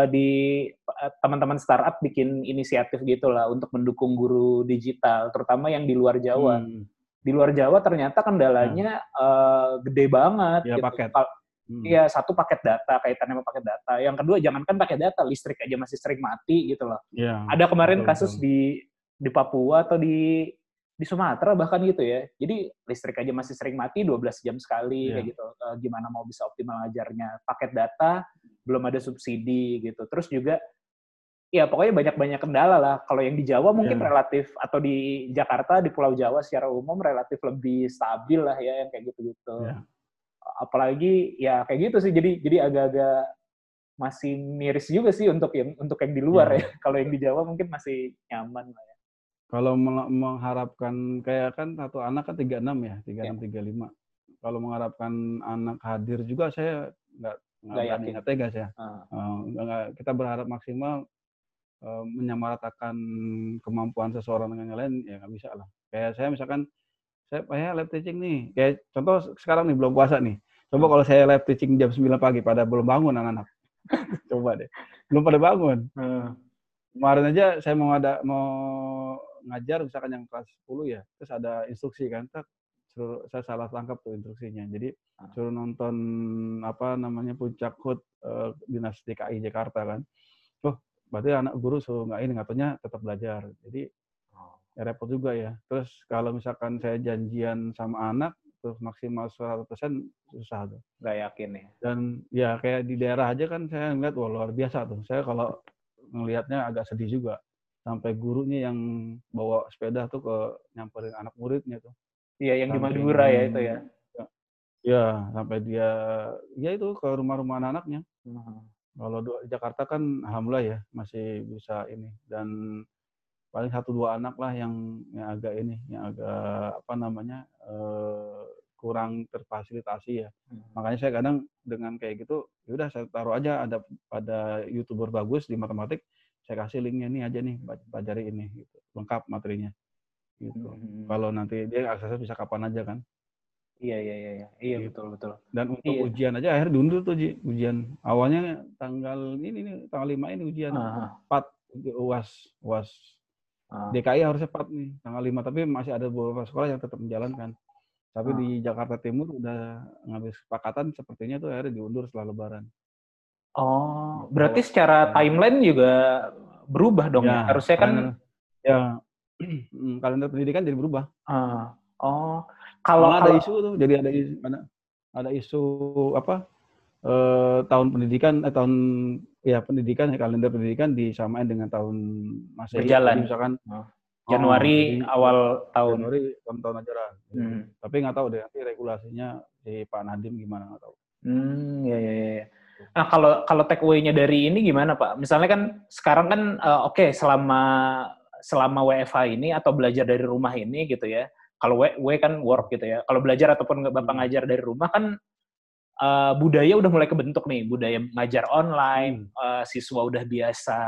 eh, di eh, teman-teman startup bikin inisiatif gitulah untuk mendukung guru digital, terutama yang di luar Jawa. Hmm. Di luar Jawa ternyata kendalanya eh, gede banget. Ya, gitu. paket. Hmm. Iya, satu paket data, kaitannya sama paket data. Yang kedua, jangankan pakai data, listrik aja masih sering mati gitu loh. Iya. Ada kemarin betul, kasus betul. di di Papua atau di di Sumatera bahkan gitu ya. Jadi listrik aja masih sering mati 12 jam sekali Iya. kayak gitu. Eh, gimana mau bisa optimal ngajarnya? Paket data belum ada subsidi gitu. Terus juga ya pokoknya banyak-banyak kendala lah. Kalau yang di Jawa mungkin Iya. relatif atau di Jakarta di Pulau Jawa secara umum relatif lebih stabil lah ya yang kayak gitu-gitu. Iya. Apalagi ya kayak gitu sih. Jadi jadi agak-agak masih miris juga sih untuk yang untuk yang di luar Iya. ya. Kalau yang di Jawa mungkin masih nyaman lah ya. Kalau meng- mengharapkan kayak kan satu anak kan 36 ya, 36 35. Kalau mengharapkan anak hadir juga saya nggak Nggak yakin. nggak tegas ya. Ah. Eh, nggak- nggak- kita berharap maksimal eh, menyamaratakan kemampuan seseorang dengan yang lain ya nggak bisa lah. Kayak saya misalkan saya saya live teaching nih, kayak contoh sekarang nih belum puasa nih. Coba kalau saya live teaching jam 9 pagi pada belum bangun anak-anak. Coba deh. Belum pada bangun. Hmm. Kemarin aja saya mau ada mau ngajar misalkan yang kelas 10 ya, terus ada instruksi kan, tak suruh saya salah tangkap tuh instruksinya. Jadi Ah. suruh nonton apa namanya puncak hut eh, dinas DKI Jakarta kan. Berarti anak guru suruh nggak ini katanya tetap belajar. Jadi ya repot juga ya. Terus kalau misalkan saya janjian sama anak terus maksimal 100% susah tuh. Nggak yakin ya. Dan ya kayak di daerah aja kan saya ngeliat wah luar biasa tuh. Saya kalau ngelihatnya agak sedih juga. Sampai gurunya yang bawa sepeda tuh ke nyamperin anak muridnya tuh. Iya, yang di Samping- Madura ya itu ya. Ya, sampai dia ya itu ke rumah-rumah anak-anaknya. Hmm. Kalau Jakarta kan alhamdulillah ya masih bisa ini dan paling satu dua anak lah yang yang agak ini, yang agak apa namanya eh, kurang terfasilitasi ya. Hmm. Makanya saya kadang dengan kayak gitu, ya udah saya taruh aja ada pada youtuber bagus di matematik, saya kasih linknya nih aja nih, pelajari ini, gitu. lengkap materinya. Gitu. Hmm. Kalau nanti dia aksesnya bisa kapan aja kan. Iya, iya, iya, iya. Iya, Gitu. betul, betul. Dan untuk Iya. ujian aja akhirnya diundur tuh Ji, ujian. Awalnya tanggal ini nih, tanggal 5 ini ujian. Ah, 4 UAS, UAS. ah. DKI harusnya 4 nih, tanggal 5 tapi masih ada beberapa sekolah yang tetap menjalankan. Tapi Ah. di Jakarta Timur udah ngambil kesepakatan sepertinya tuh akhirnya diundur setelah lebaran. Oh, Kalau- berarti secara ya. timeline juga berubah dong ya? Ya, Harusnya kan kalender- ya mm, kalender pendidikan jadi berubah. ah, oh, kalau ada isu tuh, jadi ada isu, ada, ada isu apa? eh, tahun pendidikan eh, tahun ya pendidikan ya kalender pendidikan disamain dengan tahun Masehi. Berjalan. Jadi misalkan Oh. oh, Januari jadi awal tahun. Januari tahun tahun ajaran. Hmm. Tapi nggak tahu deh nanti regulasinya si Pak Nadim gimana nggak tahu. Hmm, ya, ya, ya. Nah, kalau kalau take away-nya dari ini gimana, Pak? Misalnya kan sekarang kan eh, oke selama selama WFH ini atau belajar dari rumah ini gitu ya. Kalau W, W kan work gitu ya. Kalau belajar ataupun nggak Bapak Hmm. ngajar dari rumah kan eh, budaya udah mulai kebentuk nih, budaya ngajar online, eh, siswa udah biasa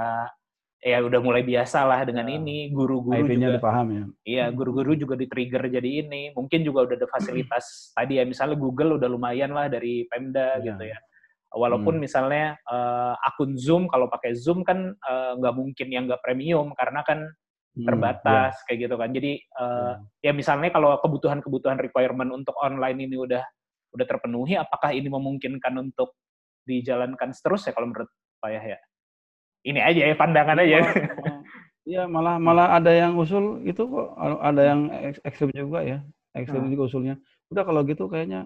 ya udah mulai biasa lah dengan Ya. ini, guru-guru juga udah paham ya. Iya, guru-guru juga di-trigger jadi ini. Mungkin juga udah ada fasilitas tadi ya, misalnya Google udah lumayan lah dari Pemda Iya. gitu ya. Walaupun Hmm. misalnya eh, akun Zoom, kalau pakai Zoom kan nggak mungkin yang nggak premium karena kan Hmm, terbatas kayak gitu kan. Jadi eh, iya. ya misalnya kalau kebutuhan-kebutuhan requirement untuk online ini udah udah terpenuhi, apakah ini memungkinkan untuk dijalankan terus ya kalau menurut Pak Yahya? Ini aja ya pandangan aja. Malah- Iya malah malah ada yang usul itu kok ada yang ek- ekstrim juga ya ekstrim Hmm. juga usulnya. Udah kalau gitu kayaknya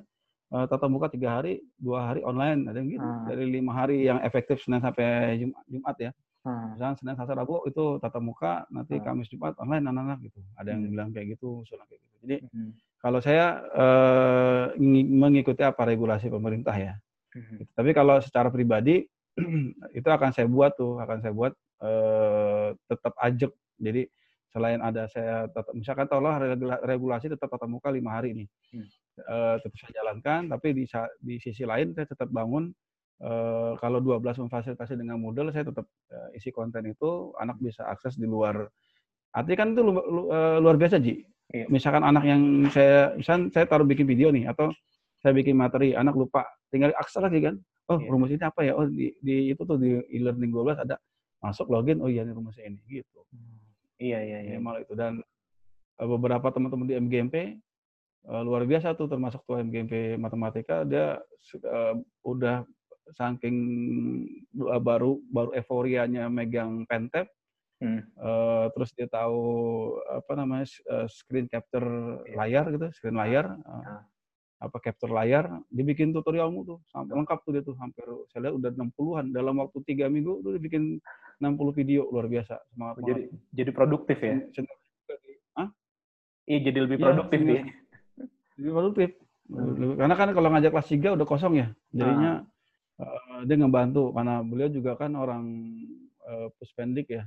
eh, tatap muka tiga hari, dua hari online ada yang gitu. Hmm. Dari lima hari yang efektif Senin sampai Jum- Jumat ya. Hmm. Misalnya Senin, Selasa, Rabu itu tatap muka, nanti Hmm. Kamis, Jumat online anak-anak gitu. Ada yang Hmm. bilang kayak gitu, usulan kayak gitu. Jadi Hmm. kalau saya eh, ngi- mengikuti apa regulasi pemerintah ya. Hmm. Gitu. Tapi kalau secara pribadi itu akan saya buat tuh, akan saya buat eh, tetap ajak. Jadi selain ada saya tetap misalkan regula- regulasi tetap tatap muka lima hari ini, Hmm. Eh, tetap saya jalankan. Tapi di di sisi lain saya tetap bangun eh, kalau 12 memfasilitasi dengan Moodle saya tetap eh, isi konten itu anak bisa akses di luar. Artinya kan itu lu- lu- eh, luar biasa Ji. Iya. Misalkan anak yang saya, misal saya taruh bikin video nih atau saya bikin materi, anak lupa, tinggal akses lagi kan. Oh, Iya. rumus ini apa ya? Oh, di, di itu tuh di e-learning 12 ada masuk login, oh iya ini rumusnya ini gitu. Iya, iya, iya. Minimal itu dan eh, beberapa teman-teman di MGMP luar biasa tuh termasuk tuh MGMP matematika dia eh, udah saking eh, baru baru euforianya megang pentap Hmm. eh, terus dia tahu apa namanya eh, screen capture Iya. layar gitu, screen layar eh, Ah. apa capture layar, dibikin tutorialmu tuh sampai lengkap tuh dia tuh hampir saya lihat udah 60-an dalam waktu tiga minggu tuh dibikin 60 video luar biasa semangat Jadi jadi produktif ya? Hah? Iya, jadi lebih Iya, produktif iya. dia. Lebih produktif. Hmm. Karena kan kalau ngajak kelas 3 udah kosong ya. Jadinya eh, dia ngebantu karena beliau juga kan orang eh, puspendik ya.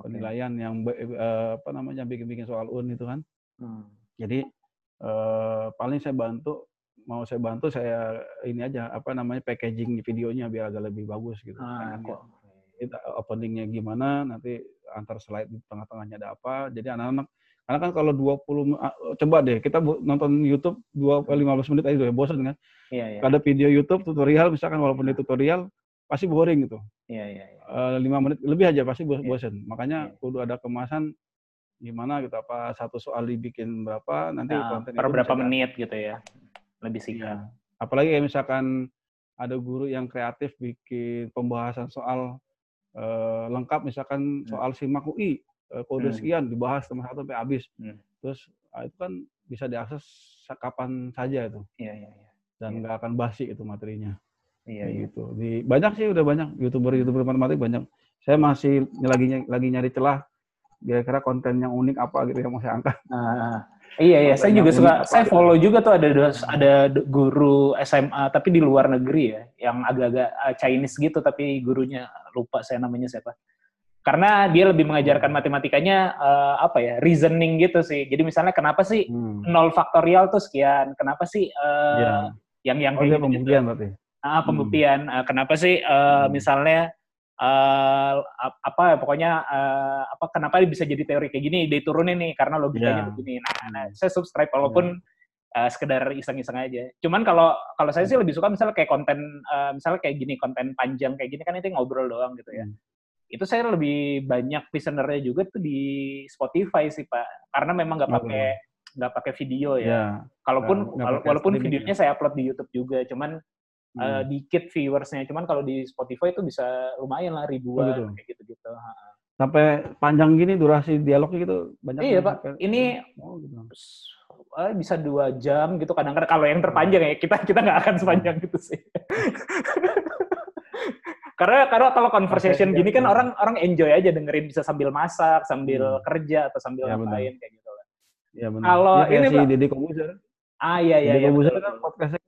Oke. Penilaian yang eh, apa namanya bikin-bikin soal UN itu kan. Hmm. Jadi eh, paling saya bantu mau saya bantu saya ini aja apa namanya packaging videonya biar agak lebih bagus gitu. Ah, Pengennya. kok. kita openingnya gimana nanti antar slide di tengah-tengahnya ada apa jadi anak-anak karena kan kalau 20 ah, coba deh kita nonton YouTube 2 15 menit aja udah bosan kan Iya, iya. ada video YouTube tutorial misalkan walaupun di tutorial pasti boring gitu Iya, iya, iya. Eh, lima menit lebih aja pasti bos- Iya. bosan makanya Iya. kudu ada kemasan gimana gitu apa satu soal dibikin berapa nanti Nah, konten per berapa menit gitu ya. Lebih singkat. Iya. apalagi kayak misalkan ada guru yang kreatif bikin pembahasan soal eh, lengkap misalkan Hmm. soal simak UI eh, kode Hmm. sekian dibahas teman satu sampai habis Hmm. terus ah, itu kan bisa diakses kapan saja itu Iya, iya, iya. dan Iya. nggak akan basi itu materinya Iya, iya. gitu di banyak sih udah banyak youtuber youtuber matematik banyak saya masih lagi lagi nyari celah kira-kira konten yang unik apa gitu yang mau saya angkat Ah, iya iya, saya juga suka. apa Saya gitu. follow juga tuh ada ada guru SMA tapi di luar negeri ya, yang agak-agak uh, Chinese gitu tapi gurunya lupa saya namanya siapa. Karena dia lebih mengajarkan Hmm. matematikanya uh, apa ya, reasoning gitu sih. Jadi misalnya kenapa sih hmm. nol faktorial tuh sekian? Kenapa sih uh, Iya. yang yang oh gitu-gitu? pembuktian berarti Ah, pembuktian. Ah, kenapa sih uh, Hmm. misalnya eh, ap- apa ya, pokoknya eh, apa kenapa bisa jadi teori kayak gini diturunin nih karena logikanya Ya. begini. Nah, nah, saya subscribe walaupun eh, sekedar iseng-iseng aja. Cuman kalau kalau saya sih lebih suka misalnya kayak konten eh, misalnya kayak gini konten panjang kayak gini kan itu ngobrol doang gitu ya. Hmm. Itu saya lebih banyak listenernya juga tuh di Spotify sih Pak. Karena memang nggak Oh. pakai nggak pakai video ya. ya Kalaupun pakai walaupun videonya saya upload di YouTube juga, cuman Hmm. eh, dikit viewersnya. Cuman kalau di Spotify itu bisa lumayan lah ribuan gitu. kayak gitu-gitu. Ha. sampai panjang gini durasi dialognya gitu banyak Iya Pak, sampai- ini oh, gitu. eh, bisa dua jam gitu. Kadang-kadang kalau yang terpanjang ya kita kita nggak akan sepanjang gitu sih. karena karena kalau conversation gini kan iya. orang orang enjoy aja dengerin bisa sambil masak, sambil Hmm. kerja atau sambil Ya, ngapain kayak gitu lah. ya benar Kalau Ya, ini, si Pak. Deddy Kobuzer Ah iya iya Deddy iya. Kobuzer kan podcastnya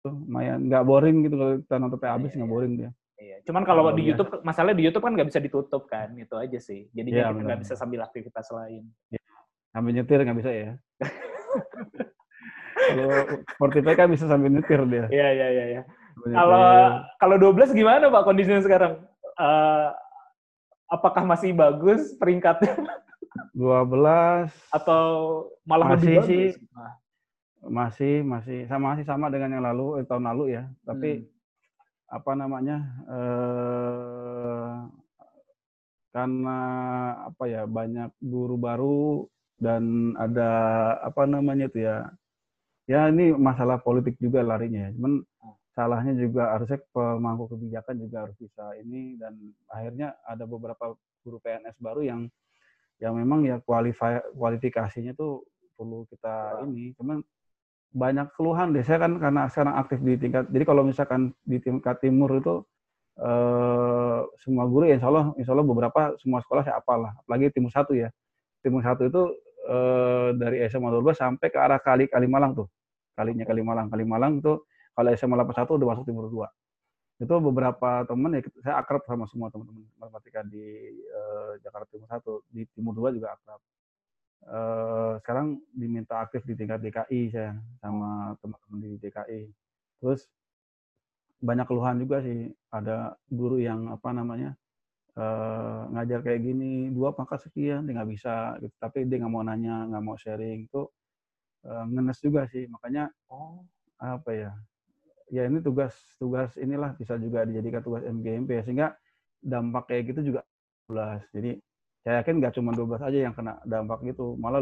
tuh lumayan nggak boring gitu kalau kita nonton sampai habis Iya, nggak iya. boring dia Iya. Cuman kalau Luar di biasa. YouTube, masalahnya di YouTube kan nggak bisa ditutup kan, itu aja sih. Jadinya Iya, kita benar. nggak bisa sambil aktivitas lain. sambil nyetir nggak bisa ya kalau Spotify kan bisa sambil nyetir dia Iya iya iya. iya. Kalau kalau 12 gimana Pak kondisinya sekarang? Eh, apakah masih bagus peringkatnya 12 atau malah Masih lebih bagus? sih. Nah, masih masih sama masih sama dengan yang lalu eh, tahun lalu ya tapi hmm. apa namanya eh karena apa ya banyak guru baru dan ada apa namanya itu ya ya ini masalah politik juga larinya ya cuman salahnya juga harusnya pemangku kebijakan juga harus bisa ini dan akhirnya ada beberapa guru PNS baru yang yang memang ya kualifi- kualifikasinya tuh perlu kita ini. Cuman banyak keluhan deh. Saya kan karena sekarang aktif di tingkat jadi kalau misalkan di tingkat timur itu eh, semua guru ya insya Allah insya Allah beberapa semua sekolah saya apal lah apalagi timur satu ya. Timur satu itu eh, dari SMA 12 sampai ke arah kali Kalimalang tuh. Kalinya Kalimalang. Kalimalang itu kalau SMA 81 udah masuk timur 2 itu beberapa teman ya saya akrab sama semua teman-teman matematika di eh, Jakarta Timur satu di Timur 2 juga akrab eh, sekarang diminta aktif di tingkat DKI saya sama teman-teman di DKI. Terus banyak keluhan juga sih. Ada guru yang apa namanya eh, ngajar kayak gini dua pangkat sekian dia nggak bisa, gitu. tapi dia nggak mau nanya, nggak mau sharing itu eh, ngenes juga sih. Makanya Oh, apa ya? Ya ini tugas tugas inilah bisa juga dijadikan tugas MGMP ya sehingga dampak kayak gitu juga 12. Jadi saya yakin nggak cuma 12 aja yang kena dampak gitu, malah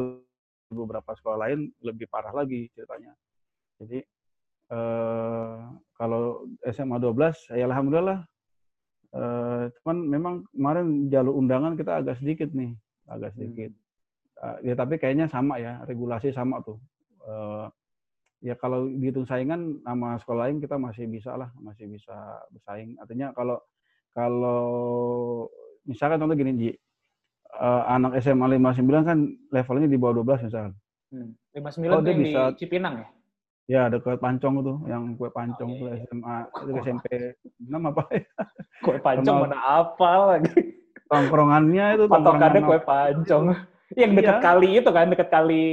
beberapa sekolah lain lebih parah lagi ceritanya. Jadi eh, kalau SMA 12 ya alhamdulillah eh, cuman memang kemarin jalur undangan kita agak sedikit nih, agak sedikit. Eh, ya tapi kayaknya sama ya, regulasi sama tuh. Eh, ya kalau dihitung saingan sama sekolah lain kita masih bisa lah, masih bisa bersaing. Artinya kalau kalau misalkan contoh gini Ji, eh, anak SMA 59 kan levelnya di bawah 12 misalkan. hmm. 59 Oh, dia yang di bisa- Cipinang ya? Ya dekat Pancong tuh, yang kue Pancong Oh, iya. SMA, itu SMP 6 apa ya? Kue pancong mana apa lagi? Tongkrongannya itu Patokannya kue pancong. Yang dekat Iya. kali itu kan, dekat kali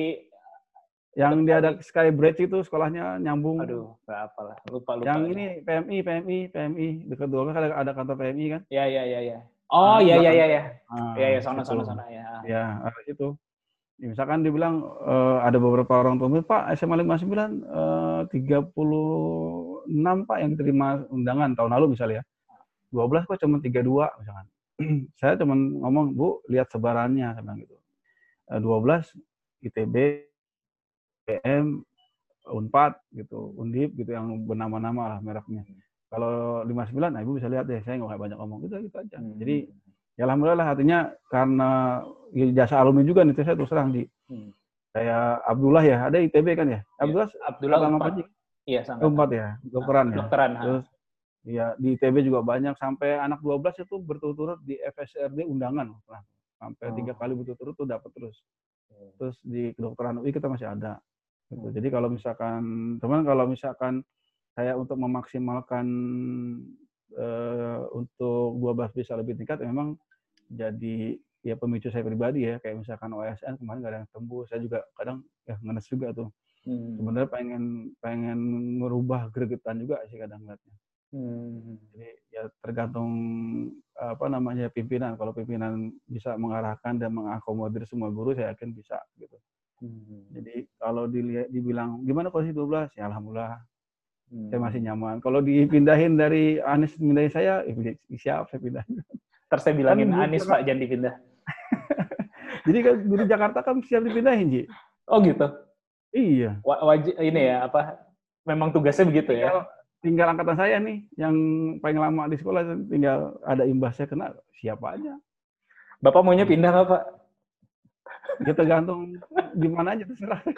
Yang dia ada Sky Bridge itu sekolahnya nyambung. Aduh, nggak apalah. Lupa lupa. Yang ini PMI, PMI, PMI dekat dua kan ada, ada kantor PMI kan? Ya ya ya ya. Oh iya iya iya ya. Iya ya sana situ. sana sana ya. Ya, ada situ. Ya, misalkan dibilang eh, ada beberapa orang tua Pak SMA 59 eh, 36 Pak yang diterima undangan tahun lalu misalnya ya. 12 kok cuma 32 misalkan. saya cuma ngomong, Bu, lihat sebarannya saya bilang gitu. Eh, 12 ITB, PM, Unpad gitu, Undip gitu yang bernama-nama lah mereknya. Kalau 59, nah Ibu bisa lihat deh, saya nggak banyak ngomong gitu gitu aja. Hmm. Jadi ya alhamdulillah lah artinya karena ya, jasa alumni juga nih saya terus terang di Hmm. kayak Abdullah ya ada ITB kan ya Abdullah Abdullah sama Unpad. apa sih Iya sangat. empat ya dokteran ya Dokteran. terus ya di ITB juga banyak sampai anak 12 itu berturut-turut di FSRD undangan Nah, sampai tiga Oh. kali berturut-turut tuh dapat terus Hmm. terus di kedokteran UI kita masih ada gitu. Hmm. jadi kalau misalkan teman kalau misalkan saya untuk memaksimalkan eh, untuk 12 bisa lebih tingkat memang jadi ya pemicu saya pribadi ya kayak misalkan OSN kemarin nggak ada yang tembus saya juga kadang ya ngenes juga tuh Hmm. sebenarnya pengen pengen merubah gregetan juga sih kadang ngeliatnya Hmm. jadi ya tergantung apa namanya pimpinan kalau pimpinan bisa mengarahkan dan mengakomodir semua guru saya yakin bisa gitu Hmm. jadi kalau dilihat dibilang gimana kondisi 12 ya alhamdulillah Hmm. saya masih nyaman kalau dipindahin dari Anies pindahin saya eh, siap saya pindah Ntar saya bilangin Kan Anies dulu- Pak jangan dipindah. jadi kan di Jakarta kan siap dipindahin Ji Oh gitu. iya Wa- Wajib ini ya apa? Memang tugasnya begitu ya. tinggal tinggal angkatan saya nih yang paling lama di sekolah tinggal ada imbasnya kena siapa aja Bapak maunya pindah nggak Pak? Ya tergantung di mana aja terserah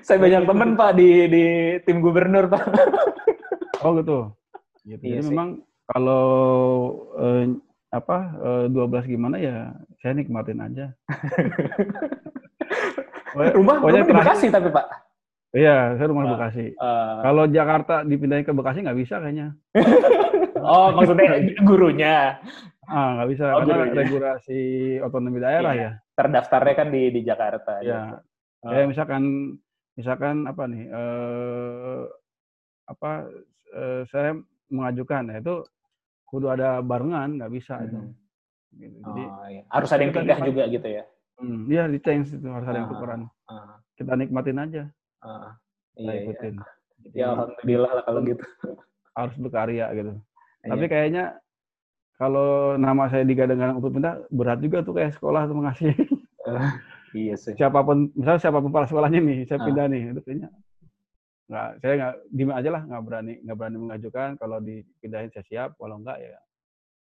Saya banyak temen Pak di di tim gubernur Pak. oh gitu gitu Iya jadi sih. memang kalau eh, apa eh, 12 gimana ya saya nikmatin aja Rumah rumah di Bekasi tapi Pak. iya saya rumah di Ah. Bekasi Eh, kalau Jakarta dipindahin ke Bekasi nggak bisa kayaknya oh maksudnya gurunya ah nggak bisa Oh, karena gurunya. regulasi otonomi daerah Iya. ya terdaftarnya kan di di Jakarta. ya gitu. kayak misalkan misalkan apa nih eh apa eh, saya mengajukan ya itu kudu ada barengan nggak bisa itu Hmm. gitu. jadi Oh, iya. Harus ada yang pindah juga gitu ya. hmm, dia di change itu harus ada yang Ah, tukeran ah, kita nikmatin aja kita Iya, iya. ikutin Jadi, Ya alhamdulillah lah kalau gitu. harus berkarya gitu tapi Iya. kayaknya kalau nama saya digadang-gadang untuk pindah berat juga tuh kayak sekolah tuh mengasih. Iya sih. siapa pun misalnya siapa pun kepala sekolahnya nih saya Ah. pindah nih itu kayaknya nggak saya nggak diem aja lah nggak berani nggak berani mengajukan. Kalau dipindahin saya siap kalau enggak ya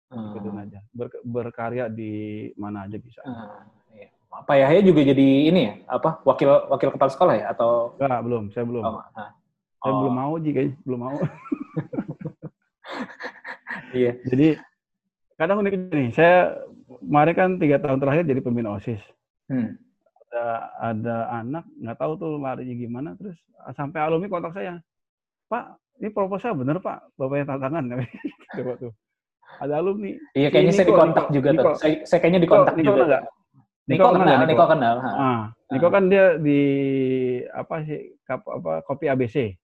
ikutin Ah, aja. Ber- berkarya di mana aja bisa. Ah, iya. Pak Yahya juga jadi ini ya, apa wakil wakil kepala sekolah ya atau? Enggak belum saya belum. Oh, saya Oh, belum mau Ji kayaknya belum mau. Iya. jadi kadang unik nih saya kemarin kan tiga tahun terakhir jadi pembina osis Hmm. ada ada anak nggak tahu tuh larinya gimana terus sampai alumni kontak saya pak ini proposal bener pak bapaknya tantangan coba tuh ada alumni Iya kayaknya saya dikontak Niko, juga tuh. Niko. Saya, saya kayaknya dikontak Niko juga. kenal nggak? Niko, Niko kenal Niko Niko? kenal. ha. Ah, Niko kan dia di apa sih kap, apa kopi ABC.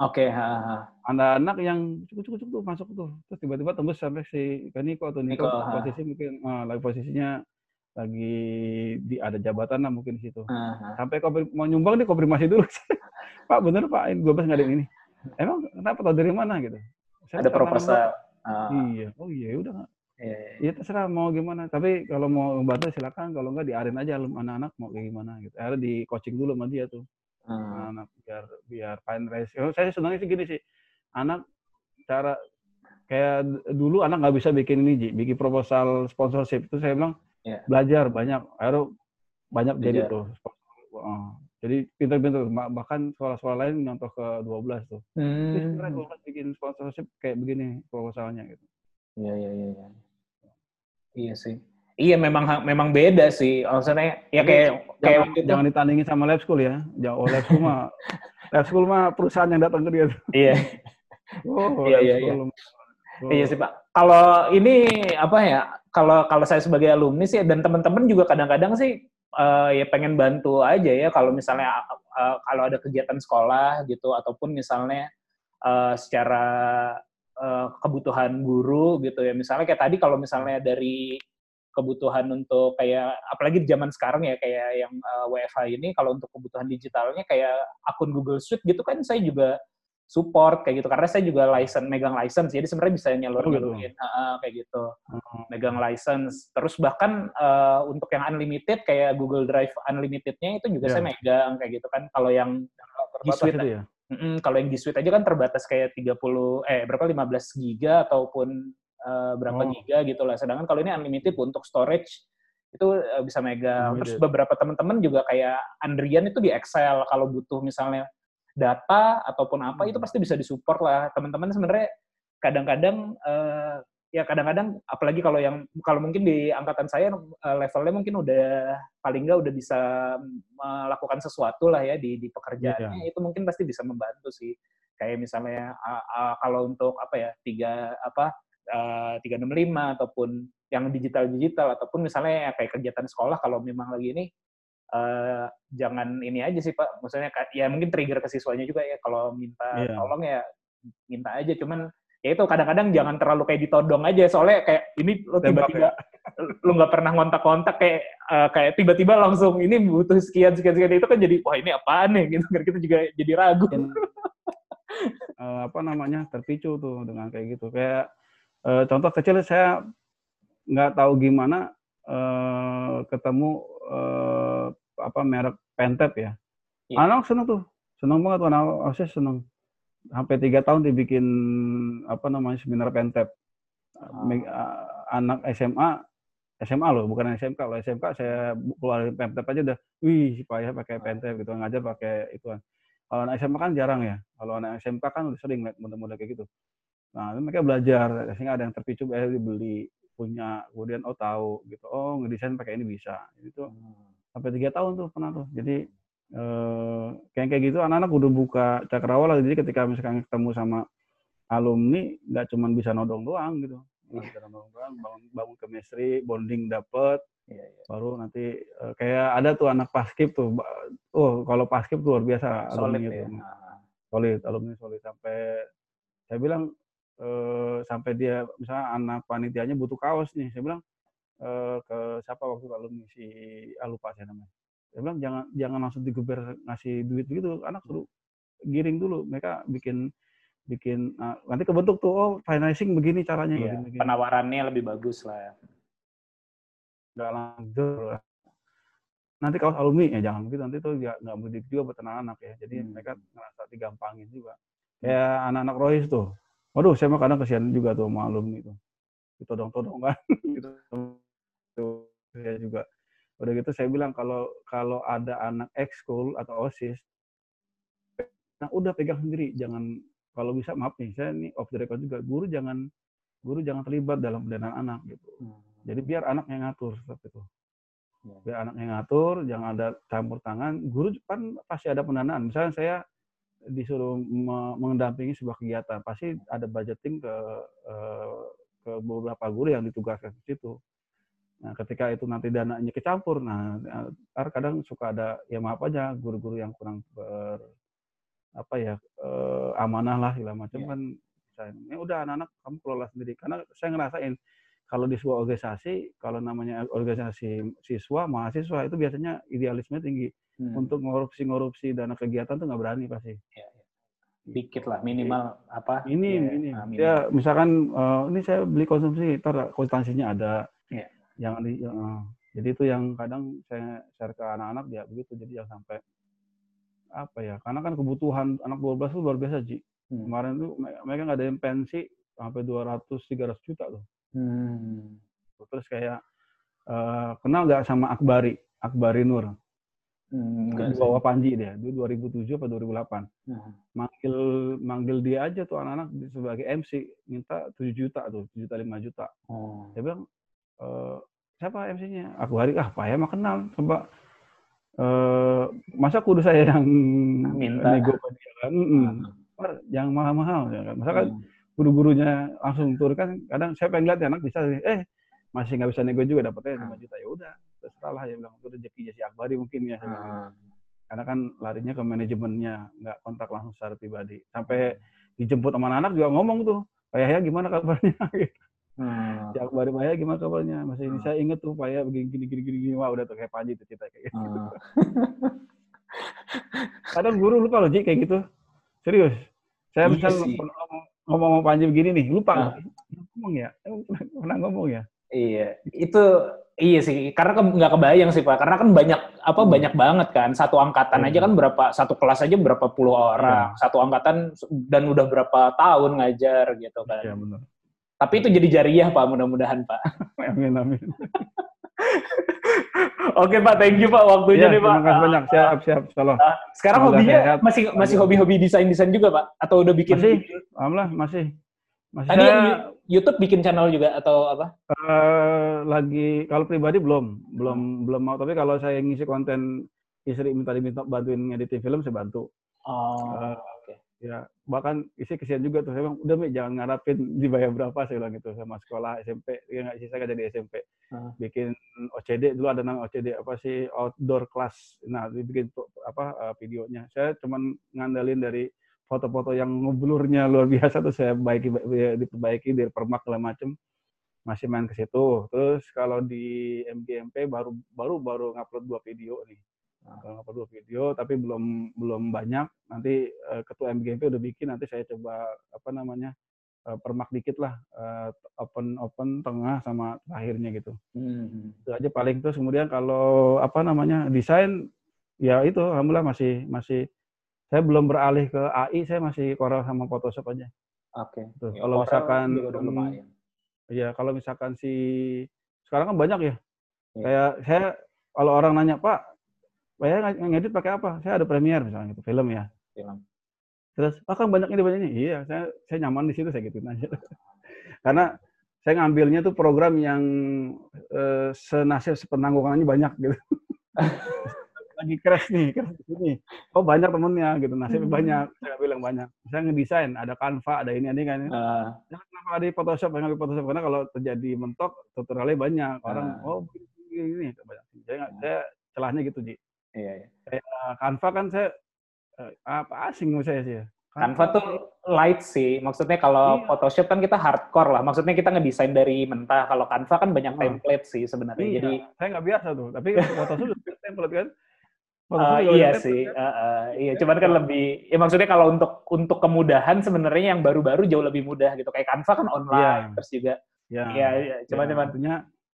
Oke, ha, ha. Ada anak yang cukup cukup tuh masuk tuh, terus tiba-tiba tembus sampai si ke Niko atau Niko, Niko, posisi mungkin ah, lagi posisinya lagi di ada jabatan lah mungkin di situ. Ha. Sampai konfir- mau nyumbang nih konfirmasi dulu. Pak bener Pak, ini 12 nggak ada yang ini. Emang kenapa tahu dari mana gitu? Saya Ada proposal. Ah, Iya, oh iya udah nggak. iya, iya. Ya terserah mau gimana. Tapi kalau mau bantu silakan. Kalau nggak diarin aja anak-anak mau kayak gimana gitu. Akhirnya di coaching dulu sama dia tuh. Ah, anak biar biar fundraise. Oh, saya sebenarnya sih gini sih. Anak cara kayak dulu anak nggak bisa bikin ini Ji, bikin proposal sponsorship itu saya bilang Iya. belajar banyak. Akhirnya banyak jadi Belajar. tuh. Oh, jadi pinter-pinter Ba- bahkan sekolah-sekolah lain nyontoh ke 12 tuh. Hmm. sebenarnya 12 bikin sponsorship kayak begini proposalnya gitu. Iya, iya, iya, iya. Iya sih. Iya memang memang beda sih. Maksudnya ya kayak kayak Jangan, waktu itu. jangan ditandingin sama lab school ya. Jangan oh, lab school mah lab school mah perusahaan yang datang ke dia. tuh. Iya, Oh, Iya, iya, school. Oh. iya sih Pak. Kalau ini apa ya? Kalau kalau saya sebagai alumni sih dan teman-teman juga kadang-kadang sih eh, ya pengen bantu aja ya kalau misalnya eh, kalau ada kegiatan sekolah gitu ataupun misalnya eh, secara eh, kebutuhan guru gitu ya misalnya kayak tadi kalau misalnya dari kebutuhan untuk kayak apalagi di zaman sekarang ya kayak yang eh, WFH ini kalau untuk kebutuhan digitalnya kayak akun Google Suite gitu kan saya juga support kayak gitu karena saya juga license megang license jadi sebenarnya bisa nyalur Oh, gitu. nyalurin Heeh, kayak gitu Hmm. megang license terus bahkan eh, untuk yang unlimited kayak Google Drive unlimitednya itu juga Iya. saya megang kayak gitu kan kalau yang G Suite ya. Mm-mm, kalau yang G Suite aja kan terbatas kayak 30 eh berapa 15 giga ataupun eh, berapa Oh. giga gitu lah. Sedangkan kalau ini unlimited untuk storage itu eh, bisa megang. Terus beberapa teman-teman juga kayak Andrian itu di Excel kalau butuh misalnya data ataupun apa itu Hmm. pasti bisa disupport lah. Teman-teman sebenarnya kadang-kadang eh, ya kadang-kadang apalagi kalau yang kalau mungkin di angkatan saya eh, levelnya mungkin udah paling nggak udah bisa melakukan sesuatu lah ya di di pekerjaannya itu mungkin pasti bisa membantu sih kayak misalnya ah, ah, kalau untuk apa ya tiga apa eh, 365 ataupun yang digital digital ataupun misalnya ya kayak kegiatan sekolah kalau memang lagi ini eh, jangan ini aja sih pak. Maksudnya ya mungkin trigger ke siswanya juga ya kalau minta Iya. tolong ya minta aja. Cuman ya itu kadang-kadang jangan terlalu kayak ditodong aja. Soalnya kayak ini lo Tembak tiba-tiba lu nggak pernah ngontak-kontak kayak eh, kayak tiba-tiba langsung ini butuh sekian sekian sekian. Itu kan jadi wah ini apaan nih? Gitu. Kan kita juga jadi ragu. Eh, apa namanya terpicu tuh dengan kayak gitu. Kayak eh, contoh kecil saya nggak tahu gimana eh, ketemu eh, apa merek Pentep ya. Iya. anak seneng tuh. Seneng banget anak osis seneng. Sampai tiga tahun dibikin apa namanya seminar Pentep. Eh, anak SMA SMA loh bukan SMK kalau SMK saya keluarin Pentep aja udah wih si payah pakai Pentep gitu ngajar pakai itu kalau anak SMA kan jarang ya. Kalau anak SMK kan udah sering lihat model-model kayak gitu. Nah, itu mereka belajar, sehingga ada yang terpicu, akhirnya dibeli, punya, kemudian oh tahu gitu. Oh, ngedesain pakai ini bisa. Itu sampai tiga tahun tuh pernah tuh. Jadi eh, kayak kayak gitu anak-anak udah buka cakrawala. Jadi ketika misalkan ketemu sama alumni, nggak cuma bisa nodong doang gitu. Bisa nodong doang, bangun, bangun chemistry, bonding dapet, Iya, iya. baru nanti eh, kayak ada tuh anak paskib tuh oh kalau paskib tuh luar biasa solid alumni ya. Ah. solid alumni solid sampai saya bilang eh, sampai dia misalnya anak panitianya butuh kaos nih saya bilang eh, ke siapa waktu alumni si ah, lupa saya namanya saya bilang jangan jangan langsung diguber ngasih duit begitu anak suruh giring dulu mereka bikin bikin ah, nanti kebentuk tuh oh financing begini caranya Iya, begini, begini. penawarannya lebih bagus lah ya. nggak lanjut nanti kalau alumni ya jangan begitu nanti tuh nggak nggak mendidik juga buat anak-anak ya jadi Hmm. mereka ngerasa digampangin juga kayak anak-anak Rohis tuh waduh saya mah kadang kesian juga tuh sama alumni tuh ditodong-todong kan gitu saya juga udah gitu saya bilang kalau kalau ada anak ekskul atau osis nah udah pegang sendiri jangan kalau bisa maaf nih saya nih off the record juga guru jangan guru jangan terlibat dalam pendanaan anak gitu jadi biar anak yang ngatur seperti itu. Ya. Biar anak yang ngatur, jangan ada campur tangan. Guru kan pasti ada pendanaan. Misalnya saya disuruh me- mendampingi sebuah kegiatan, pasti ada budgeting ke eh, ke beberapa guru yang ditugaskan ke situ. Nah, ketika itu nanti dananya kecampur, nah ntar kadang suka ada ya maaf aja guru-guru yang kurang ber apa ya eh, amanah lah segala macam Iya. kan saya ya udah anak-anak kamu kelola sendiri karena saya ngerasain kalau di sebuah organisasi kalau namanya organisasi siswa mahasiswa itu biasanya idealisme tinggi. Hmm. untuk ngorupsi-ngorupsi dana kegiatan tuh nggak berani pasti. Dikit lah minimal apa? Ini ya, ini ah, ya misalkan eh, ini saya beli konsumsi ntar konstansinya ada. Jangan di eh, jadi itu yang kadang saya share ke anak-anak ya begitu jadi jangan sampai apa ya karena kan kebutuhan anak 12 itu luar biasa Ji. Hmm. kemarin tuh me- mereka nggak ada yang pensi sampai 200 300 juta tuh Hmm. terus kayak eh, kenal nggak sama Akbari Akbari Nur Hmm, di bawah Panji dia dia 2007 atau 2008 Hmm. manggil manggil dia aja tuh anak-anak sebagai MC minta 7 juta tuh 7 juta 5 juta Oh. dia bilang "Eh, siapa MC-nya aku hari ah Pak ya mah kenal coba eh masa kudu saya yang Minta. nego kan. Par, jangan mahal-mahal ya kan masa kan Hmm. Guru-gurunya langsung turun kan kadang saya pengen lihat ya anak bisa eh masih nggak bisa nego juga dapatnya 5 juta ya udah terserah lah ya bilang itu rezekinya si Akbari mungkin ya. Ah. karena kan larinya ke manajemennya nggak kontak langsung secara pribadi sampai dijemput sama anak juga ngomong tuh Pak Yahya gimana kabarnya gitu. Hmm. si Akbari Pak Yahya gimana kabarnya masih ini Hmm. saya inget tuh Pak Yahya begini gini gini gini, gini. wah udah tuh kayak Panji tuh cerita kayak gitu Ah. kadang guru lupa loh Ji kayak gitu serius saya Iya misal sih. pernah ngomong, ngomong sama Panji begini nih lupa Ah. ngomong ya Emang pernah, ngomong ya Iya, itu iya sih. Karena ke- nggak kebayang sih pak. Karena kan banyak apa Hmm. banyak banget kan. Satu angkatan Iya. aja kan berapa satu kelas aja berapa puluh orang. Satu angkatan dan udah berapa tahun ngajar gitu kan. ya benar Tapi itu jadi jariah pak. Mudah-mudahan pak. amin amin Oke pak, thank you pak waktunya Iya, nih pak. terima kasih banyak siap siap salah Ah, sekarang Semoga hobinya sehat. masih masih hobi-hobi desain desain juga pak? Atau udah bikin? Masih. alhamdulillah masih masih Tadi saya YouTube bikin channel juga atau apa? eh, lagi kalau pribadi belum belum belum mau tapi kalau saya ngisi konten istri minta diminta bantuin ngeditin film saya bantu Oh, oke. Ya bahkan isi kesian juga tuh. Saya bilang udah Mi jangan ngarapin dibayar berapa saya bilang gitu sama sekolah SMP ya nggak sih? Saya kerja di SMP Hmm. bikin OCD dulu ada nama OCD apa sih outdoor class. Nah dibikin apa eh, videonya. Saya cuman ngandalin dari foto-foto yang ngeblurnya luar biasa tuh. Saya baiki ya, diperbaiki dari permak segala macem. Masih main ke situ. Terus kalau di MGMP baru baru baru ngupload dua video nih Baru ngupload dua video tapi belum belum banyak nanti eh, ketua MGMP udah bikin nanti saya coba apa namanya eh, permak dikit lah eh, open open tengah sama akhirnya gitu Hmm. itu aja paling terus kemudian kalau apa namanya desain ya itu alhamdulillah masih masih saya belum beralih ke AI saya masih Corel sama Photoshop aja Oke. Tuh, Ya, kalau misalkan juga udah lumayan. ya kalau misalkan si sekarang kan banyak ya Iya. kayak saya kalau orang nanya Pak saya ng- ngedit pakai apa? Saya ada Premiere misalnya gitu film ya. Film. terus ah kan banyak ini banyak ini. Iya saya saya nyaman di situ saya gituin aja. Karena saya ngambilnya tuh program yang eh, senasib sepenanggungannya banyak gitu. Lagi crash nih crash di sini. Oh banyak temennya gitu nasibnya Hmm. banyak. Saya bilang banyak. Saya ngedesain ada Canva ada ini ada ini kan Ah, Jangan kenapa ada di Photoshop, jangan di Photoshop. Karena kalau terjadi mentok tutorialnya banyak. Orang Ah. oh begini ini. Banyak. Saya nggak- saya celahnya gitu ji. Iya, iya. Nah, Canva kan saya eh, apa asing saya sih ya. Canva tuh light sih. Maksudnya kalau Iya. Photoshop kan kita hardcore lah. Maksudnya kita ngedesain dari mentah. Kalau Canva kan banyak Ah. template sih sebenarnya. Iya, Jadi saya nggak biasa tuh. Tapi Photoshop juga template kan. juga iya template sih. kan. eh, eh, iya, cuman kan lebih ya maksudnya kalau untuk untuk kemudahan sebenarnya yang baru-baru jauh lebih mudah gitu. Kayak Canva kan online Iya. terus juga Ya. iya iya cuman ya, cuman artinya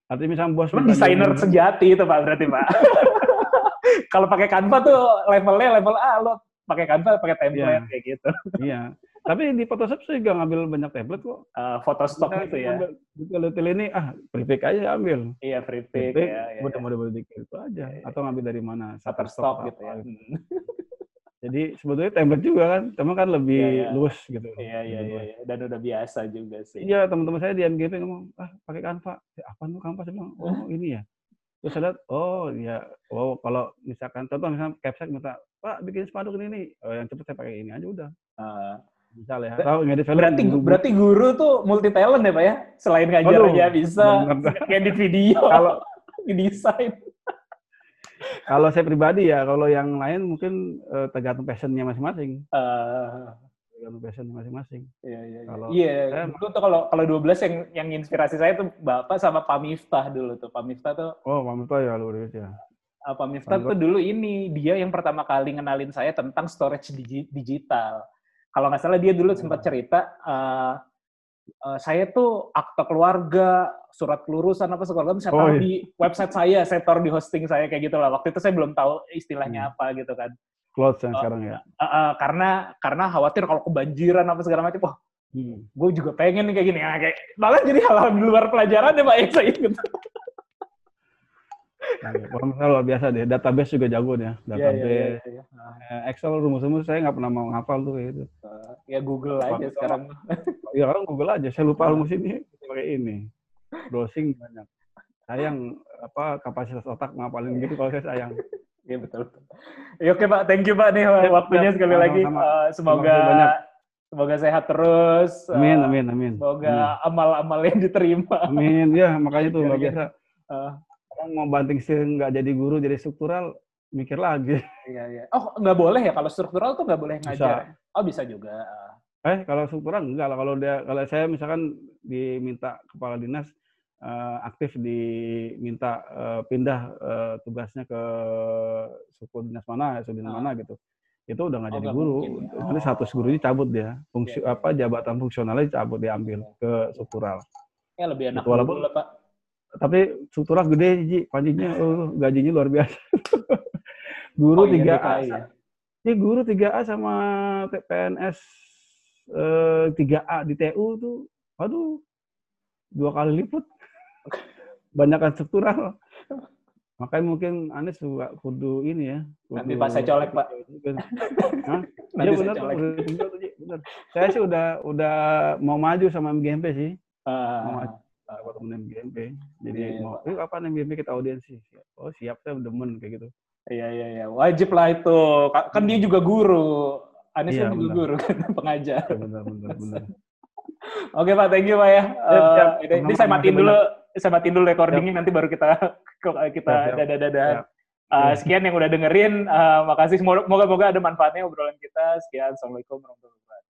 artinya misalnya bos cuman desainer sejati itu Pak berarti Pak. kalau pakai Canva tuh levelnya level A lo pakai Canva pakai template Iya. kayak gitu. Iya. Tapi di Photoshop saya juga ngambil banyak template kok. Eh, foto stok Kita gitu ya. detail-detail ini ah prefix aja ambil. Iya, free pick Prefix, ya. ya, udah ya. dikit itu aja. Iya, iya. Atau ngambil dari mana? Shutterstock atau gitu ya. Hmm. Jadi sebetulnya template juga kan, cuma kan lebih Iya, iya. luas gitu. Iya, iya, iya, iya. Dan udah biasa juga sih. Iya, teman-teman saya di MGP ngomong, ah pakai Canva. Ya, apa tuh Canva? Saya bilang, oh ini ya. Terus saya lihat, oh iya, oh kalau misalkan, contoh misalnya Capsec minta, Pak bikin spanduk ini nih, oh, yang cepet saya pakai ini aja udah. Eh, Misal ya, atau ngedit film. berarti buru-buru. berarti guru tuh multi talent ya, Pak ya? Selain ngajar Aduh, aja bisa ngedit video, Kalau desain. kalau saya pribadi ya, kalau yang lain mungkin eh, tergantung passionnya masing-masing. Eh, Tergantung passionnya masing-masing. iya, iya, iya. Kalau Iya, saya- dulu tuh kalau kalau 12 yang yang inspirasi saya tuh Bapak sama Pak Miftah dulu tuh. Pak Miftah tuh Oh, Pak Mito ya luar biasa. uh, Pak Miftah tuh dulu ini dia yang pertama kali ngenalin saya tentang storage digi- digital. Kalau nggak salah dia dulu sempat Hmm. cerita uh, uh, saya tuh akte keluarga, surat kelulusan apa segala macam saya Oh, taruh iya. di website saya, saya taruh di hosting saya kayak gitu lah. Waktu itu saya belum tahu istilahnya Hmm. apa gitu kan. Clothes yang Oh, sekarang ya. Uh, uh, karena karena khawatir kalau kebanjiran apa segala macam. Wah, Hmm. gue juga pengen nih kayak gini. Nah, kayak malah jadi hal-hal di luar pelajaran ya Pak yang saya ingat. Nah, Pak Mito luar biasa deh. Database juga jago. Iya, Database. iya, iya, iya. Nah, Eh, Excel rumus-rumus saya nggak pernah mau ngapal tuh kayak gitu. uh, ya Google Pak aja Miftah sekarang. Ya orang Google aja. Saya lupa rumus ini pakai ini. Browsing banyak. Sayang apa kapasitas otak ngapalin gitu kalau saya sayang. Iya betul. Ya, oke Pak, thank you Pak nih Siap, waktunya siap. sekali lagi. Sama-sama. Eh, semoga semoga sehat terus. Eh, Amin, amin, amin. Semoga amal-amal yang diterima. Amin. Ya, makanya tuh Iya, luar iya. biasa. Eh, mau banting setir nggak jadi guru jadi struktural mikir lagi. Iya, iya. Oh, nggak boleh ya kalau struktural tuh nggak boleh Bisa. ngajar. ya? Oh, bisa juga. Eh kalau struktural enggak lah kalau dia kalau saya misalkan diminta kepala dinas eh, aktif diminta eh, pindah eh, tugasnya ke suku dinas mana, suku dinas Ah. mana gitu. Itu udah nggak Oh, jadi guru. mungkin ya. Nanti Oh. status gurunya cabut dia. Fungsi Iya, iya. apa jabatan fungsionalnya cabut diambil ke struktural. Ya lebih enak Betul, walaupun- dulu Pak. Tapi struktural gede Ji, pancinya uh, gajinya luar biasa. guru Oh, iya, 3A. DKI ya. Guru 3A sama PNS eh, 3A di TU tuh, aduh, dua kali lipat. Banyakan struktural. Makanya mungkin Anies juga kudu ini ya. Nanti kudu- pas saya colek, Pak. Nanti Iya saya benar, benar. Saya sih udah udah mau maju sama MGMP sih. Ah, Mau maju sama temen MGMP. Jadi Iya, mau, Pak. eh kapan MGMP kita audiensi? Oh siap, saya demen kayak gitu. Iya, iya, iya. Wajib lah itu. Ka- Kan dia juga guru. Anies Iya, kan juga guru kan, pengajar. Ya, benar, benar, benar. Oke Pak, thank you Pak ya. Siap, siap. Eh, ini, saya matiin dulu, saya matiin dulu recordingnya nanti baru kita kita Siap, siap. dadah-dadah. Siap. Eh, sekian yang udah dengerin, Eh, makasih. Semoga- Moga-moga ada manfaatnya obrolan kita. Sekian, assalamualaikum warahmatullahi wabarakatuh.